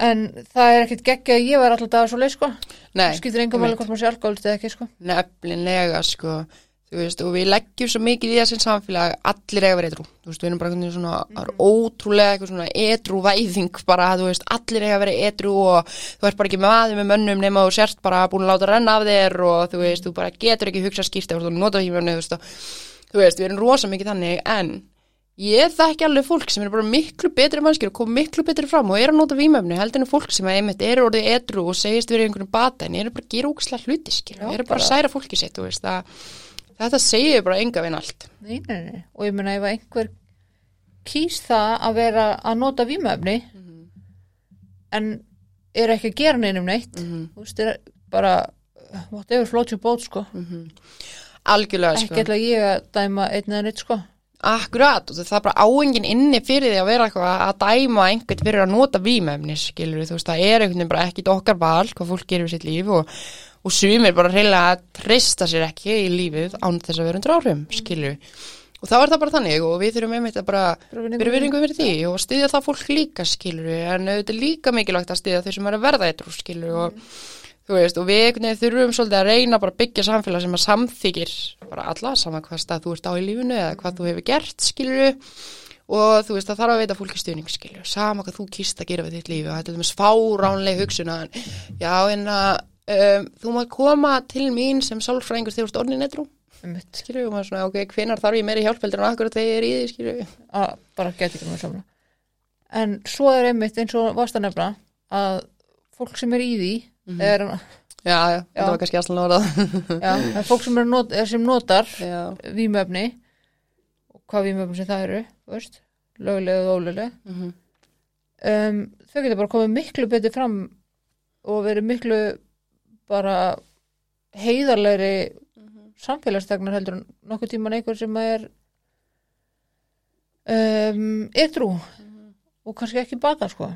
En það er ekkert geggja að ég var alltaf dagar svo leið sko. Nei, skiptir engum alveg hvort maður sé alkoholisti eða ekki sko. Nefnilega sko. Þú veist, og við leggjum svo mikið í þessin samfélag allir eiga að vera edru þú veist, við erum bara svona, það er ótrúlega eitthvað svona edru væðing bara, þú veist, allir eiga að vera edru og þú ert bara ekki með aðeins með mönnum nema þú sért bara búin að láta renna af þér og þú veist, þú bara getur ekki hugsa skýrt eða þú nota ekki mönnu, þú veist, þú veist, við erum rosa mikið þannig, en ég þekki alveg fólk sem er bara miklu betri mannskir og kom miklu betri fram og er að nota vímöfni heldur en fólk sem að einmitt eru orðið edru og segist verið einhvern bata en eru bara að gera ógislega hluti skilur, Já, eru bara að særa fólki sitt það, þetta segir bara enga vinn allt nei, nei, nei. og ég meina ef einhver kýs það að vera að nota vímöfni en er ekki að gera neinum neitt Mhm. þú veist, er bara whatever floats your boat sko algjörlega ekki sko. ætla ég að dæma einn eða neitt sko Akkurat, og það er bara áengin inni fyrir því að vera eitthvað að dæma einhvern fyrir að nota vímefni, skilur þú veist, það er einhvern veginn bara ekkit okkar val hvað fólk gerir við sitt líf og, og sumir bara reyna að trista sér ekki í lífið án þess að vera undir áhrifum, skilur og þá er það bara þannig og við þurfum einmitt að bara byrja virðingu fyrir því og styðja það fólk líka, skilur en auðvitað líka mikilvægt að styðja þau sem er að verða eitthvað, skilur og þú veist, og við veginn þurfum svolítið að reyna bara að byggja samfélag sem að samþykir bara alla saman hvað stað þú ert á í lífinu eða hvað þú hefur gert, skilur og þú veist, það þarf að veita fólki stuðning, skilur sama hvað þú kýst að gera við þitt lífi og þetta er með spáránleg hugsun að já, en að um, þú maður koma til mín sem sálfræðingur þegar þú ert orðin eitthvað, Einmitt. skilur og maður svona, ok, hvenar þarf ég meiri hjálp heldur en akkur þegar ég er í því, skilur en svo er Mhm. já, já, þetta var kannski aðslan orðað Já, það er fólk sem, er not, er sem notar og hvað vímöfni sem það eru, þú veist, löguleg og óluleg. mhm, Um, þau geta bara komið miklu betur fram og verið miklu bara heiðarlegri samfélagstegnar heldur en nokkuð tíman einhver sem er um, ytrú og kannski ekki baka sko.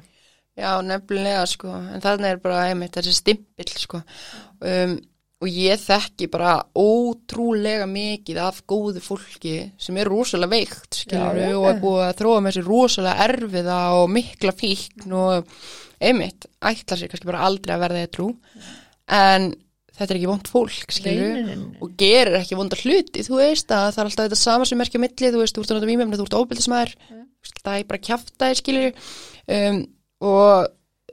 Já, nefnilega sko, en þannig er bara einmitt þessi stimpill sko. Um, og ég þekki bara ótrúlega mikið af góðu fólki sem er rosalega veikt skilur já. og er búið að þróa með sér rosalega erfiða og mikla fíkn og einmitt ætla sér kannski bara aldrei að verða eitthrú en þetta er ekki vond fólk nei. og gerir ekki vonda hluti, þú veist að það er alltaf þetta sama sem merkja milli, þú veist, þú ert að nota vímefni, þú ert óbyldismæður, það er bara kjafta skilur um, og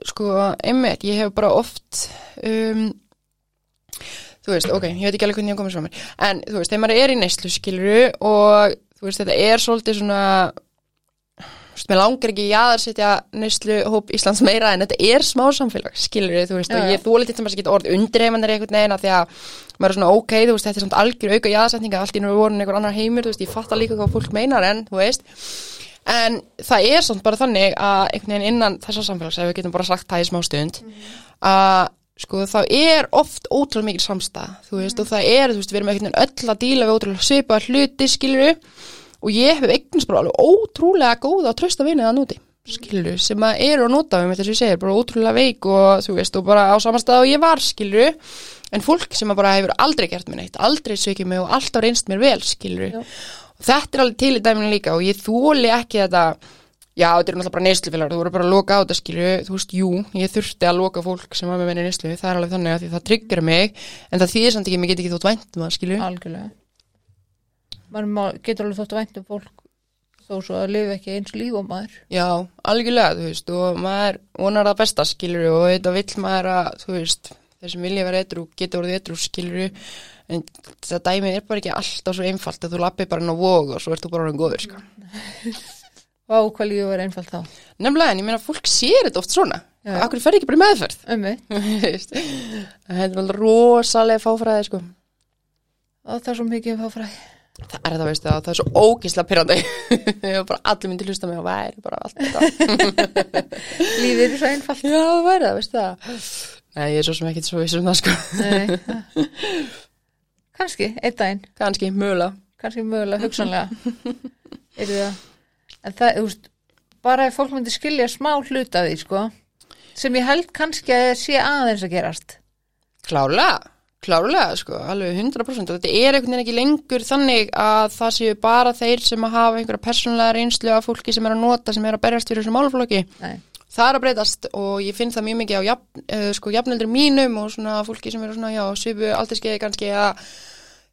sko, einmitt, ég hef bara oft um, þú veist, ok, ég veit ekki alveg hvernig ég komið frá mér, en þú veist, þegar maður er í neyslu skilur og þú veist, þetta er svolítið svona þú veist, mér langar ekki jaðarsetja neyslu hóp Íslands meira en þetta er smá samfélag, skilur þú veist, Já, og ég þóli til þess að geta orð undirheimandar einhvern veginn að því að maður er svona ok, þú veist, þetta er samt algjör auka jaðarsetninga, allt í nú voru einhver annar heimur, þú veist, ég fatta líka hvað fólk meinar en, þú veist, en það er samt bara þannig að einhvern veginn innan þessa samfélags, ef við getum bara sagt það í smá stund, að sko það er oft ótrúlega mikil samstæð, þú veist, og það er, þú veist, við erum einhvern veginn öll að díla við ótrúlega svipaða hluti, skilur og ég hef eignast bara alveg ótrúlega góða og trösta vinið að núti skilur, sem að eru að nota við með þess að ég segir, bara ótrúlega veik og þú veist, og bara á samastað og ég var, skilur en fólk sem að bara hefur aldrei gert mér neitt, aldrei sökið mig og alltaf reynst mér vel, skilur Já. og þetta er alveg til í dæminu líka og ég þóli ekki þetta já, þetta er náttúrulega bara neyslufélagur, þú voru bara að loka á þetta, skilur þú veist, jú, ég þurfti að loka fólk sem var með menni neyslu, það er alveg þannig að það tryggur mig, en það þýðir samt ekki, mér get ekki þótt vænt um það, skilur algjörlega. Maður getur alveg þótt að væntum fólk þó svo að lifa ekki eins líf og maður. Já, algjörlega, þú veist, og maður vonar það besta, skilur, og þetta vill maður að, þú veist, þeir sem vilja vera eitthrú, geta orðið eitthrú, skilur, en þetta dæmi er bara ekki alltaf svo einfalt að þú lappi bara inn á vog og svo ert þú bara orðin góður, sko. Vá, hvað lífið var einfalt þá Nefnilega, en ég meina, fólk sér þetta oft svona, Já. akkur fer ekki bara í meðferð, veist, þetta er alveg rosalega fáfræði, sko. og það er svo mikið að fá fræði Það er það, veistu, að það er svo ógislega pyrrandi, bara allir myndi hlusta mig og væri bara allt þetta. Lífið er svo einfalt Já, það væri það, veistu það. Nei, ég er svo sem ekkert svo vissum það, sko. Nei. Kannski, einn daginn Kanski, mögulega. kannski mögulega hugsanlega er það en það, þú veist, bara ef fólk myndi skilja smá hluta því, sko sem ég held kannski að sé aðeins að gerast Klárlega, klárlega, sko, alveg 100% og þetta er einhvern veginn ekki lengur þannig að það séu bara þeir sem að hafa einhverja persónulega reynslu af fólki sem er að nota, sem er að berjast fyrir þessu málflokki. Nei, Það er að breytast og ég finn það mjög mikið á jafn, uh, sko, jafneldur mínum og svona fólki sem eru svona, já, svipu aldrei kannski að,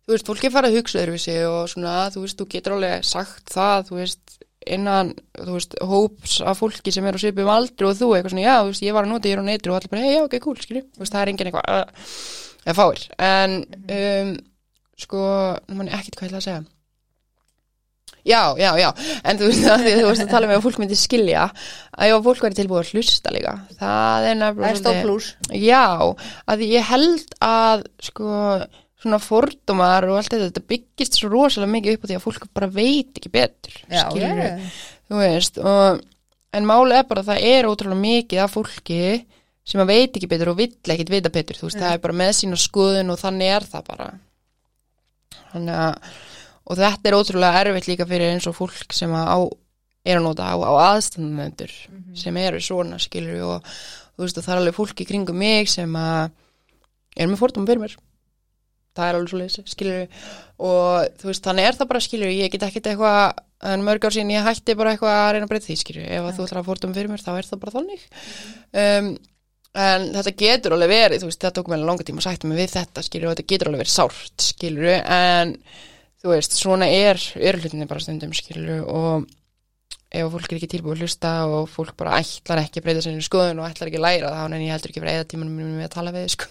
þú veist, fólki er farið að hugsa öðruvísi og svona, þú veist, þú getur alveg sagt það, þú veist, innan, þú veist, hóps af fólki sem eru að svipu um aldri og þú eitthvað svona, já, þú veist, ég var að nota, ég er á neitri og allir bara, hei, já, ok, cool, skilju, þú veist, það er engin eitthvað, uh, eða fáir, en, um, sko, mann ekkert hvað ég ætla að segja. Já, já, já, en þú veist að því að þú veist að tala með að fólk myndi skilja að ef fólk væri tilbúið að hlusta líka það er er nefnilega Já, að ég held að sko svona fordómar og allt þetta, þetta byggist svo rosalega mikið upp á því að fólk bara veit ekki betur Já, skilurðu, já, þú veist og, en máli er bara að það er ótrúlega mikið af fólki sem að veit ekki betur og vill ekkit vita betur þú veist, Nei. það er bara með sína skoðun og þannig er það bara. Þannig að og þetta er ótrúlega erfitt líka fyrir eins og fólk sem að á, er að nota á, á aðstandendur sem eru svona skilur og þú veist og það er alveg fólk í kringum mig sem að er með fórtum fyrir mér það er alveg svo leys skilur og þú veist þannig er það bara skilur ég get ekkert eitthvað en mörg ár síðan ég hætti bara eitthvað að reyna að breyta því skilur ef að þú ætlar að fórtum fyrir mér þá er það bara þannig. Um, en þetta getur alveg verið þú veist það tók mér langa tíma að sætta mig við þetta skilur og þetta getur alveg verið sárt skilur en þú veist svona er örlutinni bara stundum skilur og ef fólk er ekki tilbúið að hlusta og fólk bara ætlar ekki að breyta sinni skoðun og ætlar ekki að læra þá en ég heldur ekki að vera eða tímanum við að tala við sko.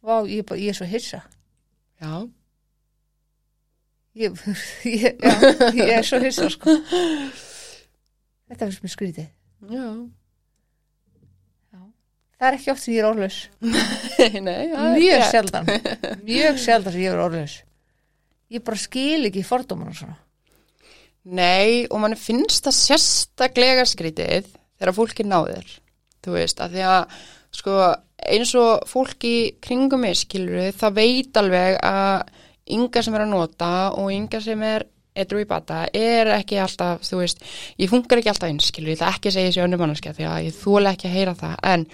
Vá, ég, bara, ég er svo hissa. Já, ég, ég, já, ég er svo hissa sko. Þetta finnst mér skrítið. Já, það er ekki oft sem ég er orðlaus. Nei, er mjög sjaldan. Mjög sjaldan sem ég er orðlaus. Ég bara skil ekki fordóman og svona. Nei, og mann finnst það sérstaklega skrítið þegar fólk er náður, þú veist, að því að sko eins og fólk í kringum mig skilur það veit alveg að ynga sem er að nota og ynga sem er edru í bata er ekki alltaf, þú veist, ég funkar ekki alltaf eins, skilur, ég ætla ekki að segja þessi önnum mannskja því að ég þóla ekki að heyra það, en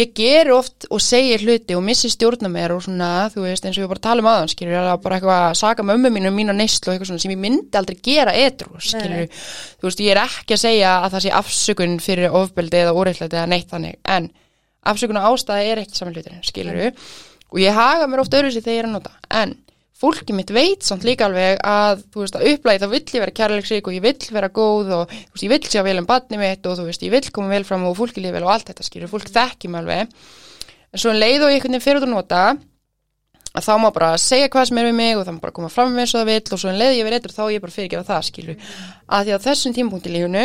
ég ger oft og segir hluti og missi stjórna mér og svona, þú veist, eins og ég bara tala um aðan, skilur, ég er bara eitthvað að saka mömmu mínu um mínu neyslu og eitthvað svona sem ég myndi aldrei gera edru, skilur, Nei. þú veist, ég er ekki að segja að það sé afsökun fyrir ofbeldi eða úreitlæti eða neitt þannig, en afsökun og ástæði er ekki saman hluturinn, skilur og ég haga mér oft öðru sér þegar ég er að nota, en fólki mitt veit samt líka alveg að, þú veist, að upplæði þá vill ég vera kærleiksrík og ég vill vera góð og, þú veist, ég vill sjá vel um badni mitt og, þú veist, ég vill koma vel fram og fólki lífi vel og allt þetta, skilur, fólk þekki mig alveg. En svo um leið og ég einhvern veginn fyrir að nota, að þá má bara segja hvað sem er við mig og það má bara koma fram með eins og það vill og svo um leið ég verið eitthvað þá ég bara fyrirgefa það, skilur. Að því að þessum tímpúnti í lífunu,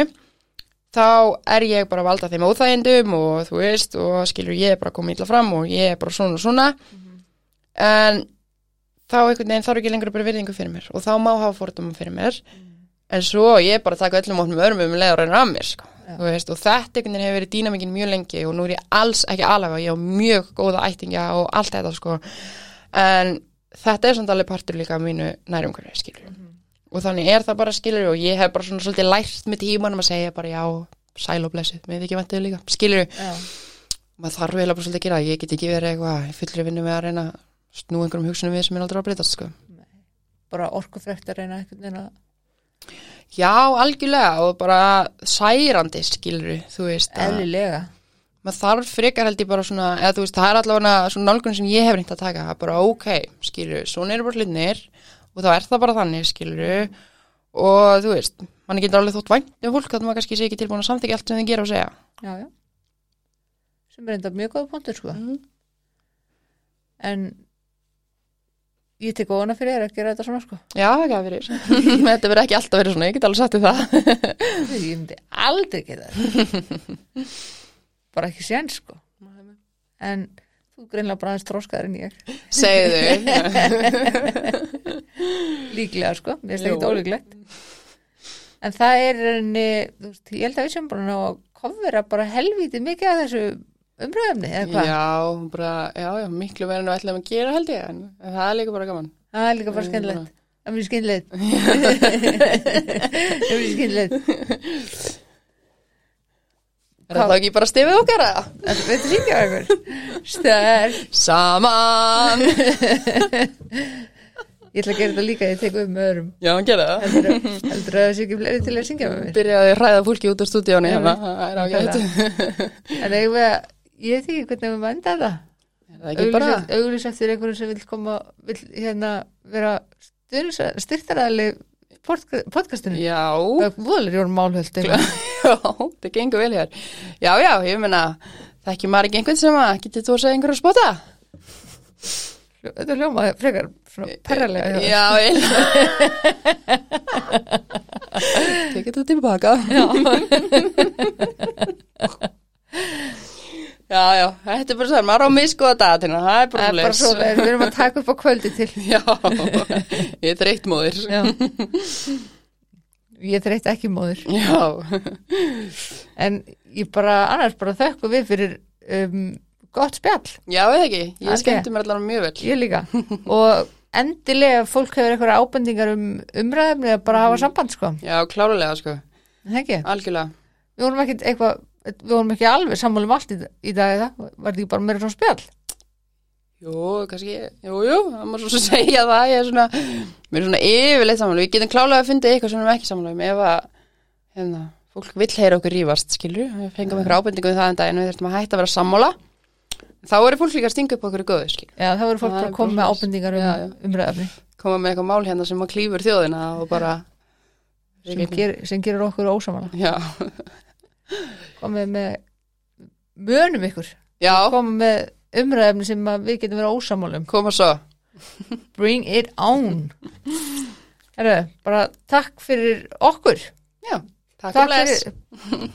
þá er ég bara að valda þeim óþægindum og þú veist, og skilur, ég er bara að koma illa fram og ég er bara svona og svona. En þá einhvern veginn þarf ekki lengur bara virðingu fyrir mér og þá má hafa fordóma fyrir mér en svo ég bara taka öllum opnum örmum um leið og reynir að mér sko. Þú veist, og þetta einhvern veginn hefur verið dýnamikinn mjög lengi og nú er ég alls ekki alveg ég á mjög góða ættingja og allt þetta sko. en þetta er samt alveg partur líka af mínu nærumhverfi skilur og þannig er það bara skilur og ég hef bara svona svolítið lært með tímanum að segja bara já, sæl og blessuð með ekki vantið líka, skilur já, maður þarf eiginlega bara svolítið að gera ég get ekki verið eitthvað í fullri vinnu með að reyna að snú einhverjum hugsunum við sem er aldrei að breytast sko. bara orkufrekt að reyna einhvern veginn að Já, algjörlega og bara særandi skilur þú veist að eðlilega. maður þarf frekar held ég bara svona eða veist, það er allavega svona nálgun sem ég hef reynt að taka bara ok, skilur, svona eru bara hlutnir og þá er það bara þannig, skilur og þú veist mann getur alveg þótt vænt um fólk að maður kannski sé ekki tilbúin að samþykja allt sem þið gera og segja já, já. sem er enda mjög góða punktur sko. mm. en ég tek óana fyrir þér að gera þetta svona sko. Já, ekki að fyrir Þetta verður ekki alltaf verið svona, ég get alveg sagt þér það ég myndi aldrei gera þetta bara ekki sén sko. en þú greinlega bara aðeins tróskaður en ég. Segðu. Líklega sko, mér finnst Jú. ekki ólíklegt. En það er enni, þú veist, ég held að við sem bara ná að kofvera bara helvítið mikið af þessu umræðumni eða hvað, Já, bara, já, já, miklu verður nú ætlaðum að gera held ég en það er líka bara gaman. Það er líka bara Mm, skemmilegt það er mjög skemmilegt það er mjög skemmilegt Er það ekki bara stefið okkar að? Þetta veitur á einhver Stær Saman Ég ætla að gera þetta líka, ég tek upp með öðrum. Já, hann gera það. Heldur að það sé ekki fleiri til að syngja með mér? Byrjaði að ræða fólki út á stúdíónu hérna. Það En að, ég veit ekki hvernig við maður enda þetta Er það ekki bara Auglýs eftir einhverju sem vil koma vil hérna vera styrtaræðli podcastinu? Já, Það voðalega jórn málhöld já, það gengur vel hér. Já, já, ég meina Það ekki ekki einhvern sem að getið þú að segja einhverju spota? Þetta er hljómaði frekar svona perralega hjá þér. Já, ég Tekið þú tilbaka. Já, já, þetta er bara svo maður á miskoða dagatina, það er bara Það er bara svo, við erum að taka upp á kvöldi til. Já, ég er þreytt móðir. Já. Ég þreytt ekki móður Já, En ég bara, annars bara þökkum við fyrir um, gott spjall. Já, eða ekki Ég skemmti mér allar mjög vel. Ég líka. Og endilega fólk hefur eitthvað ábendingar um umræðumni að bara hafa samband sko. Já, klárulega, sko, Það ekki? Algjörlega. Við vorum ekki eitthvað Við vorum ekki alveg sammála um allt í, í dag eða? Var þetta ekki bara meira svona spjall? Jú, kannski, jú, jú, það má svo segja það, ég er svona, mér er svona yfirleitt samanlega, við getum klálega að finna eitthvað sem við erum ekki samanlega um, ef að, hérna, fólk vill heyra okkur rífast, skilur, við fengum einhver ábendingu um það en daginn, við þurfum að hætta að vera sammála, þá eru fólk líka að stinga upp okkur í góðu, skilur, Já, það voru fólk bara að koma með ábendingar um umræðumni koma með eitthvað mál hérna sem að klífur þjóðina og bara, sem, ger, sem gerir okkur ósamála já, Komið með Mönum ykkur. Já, Komið með umræðumni sem við getum verið ósamála um. Koma svo, Bring it on. Herru, bara takk fyrir okkur. Já, takk, Takk fyrir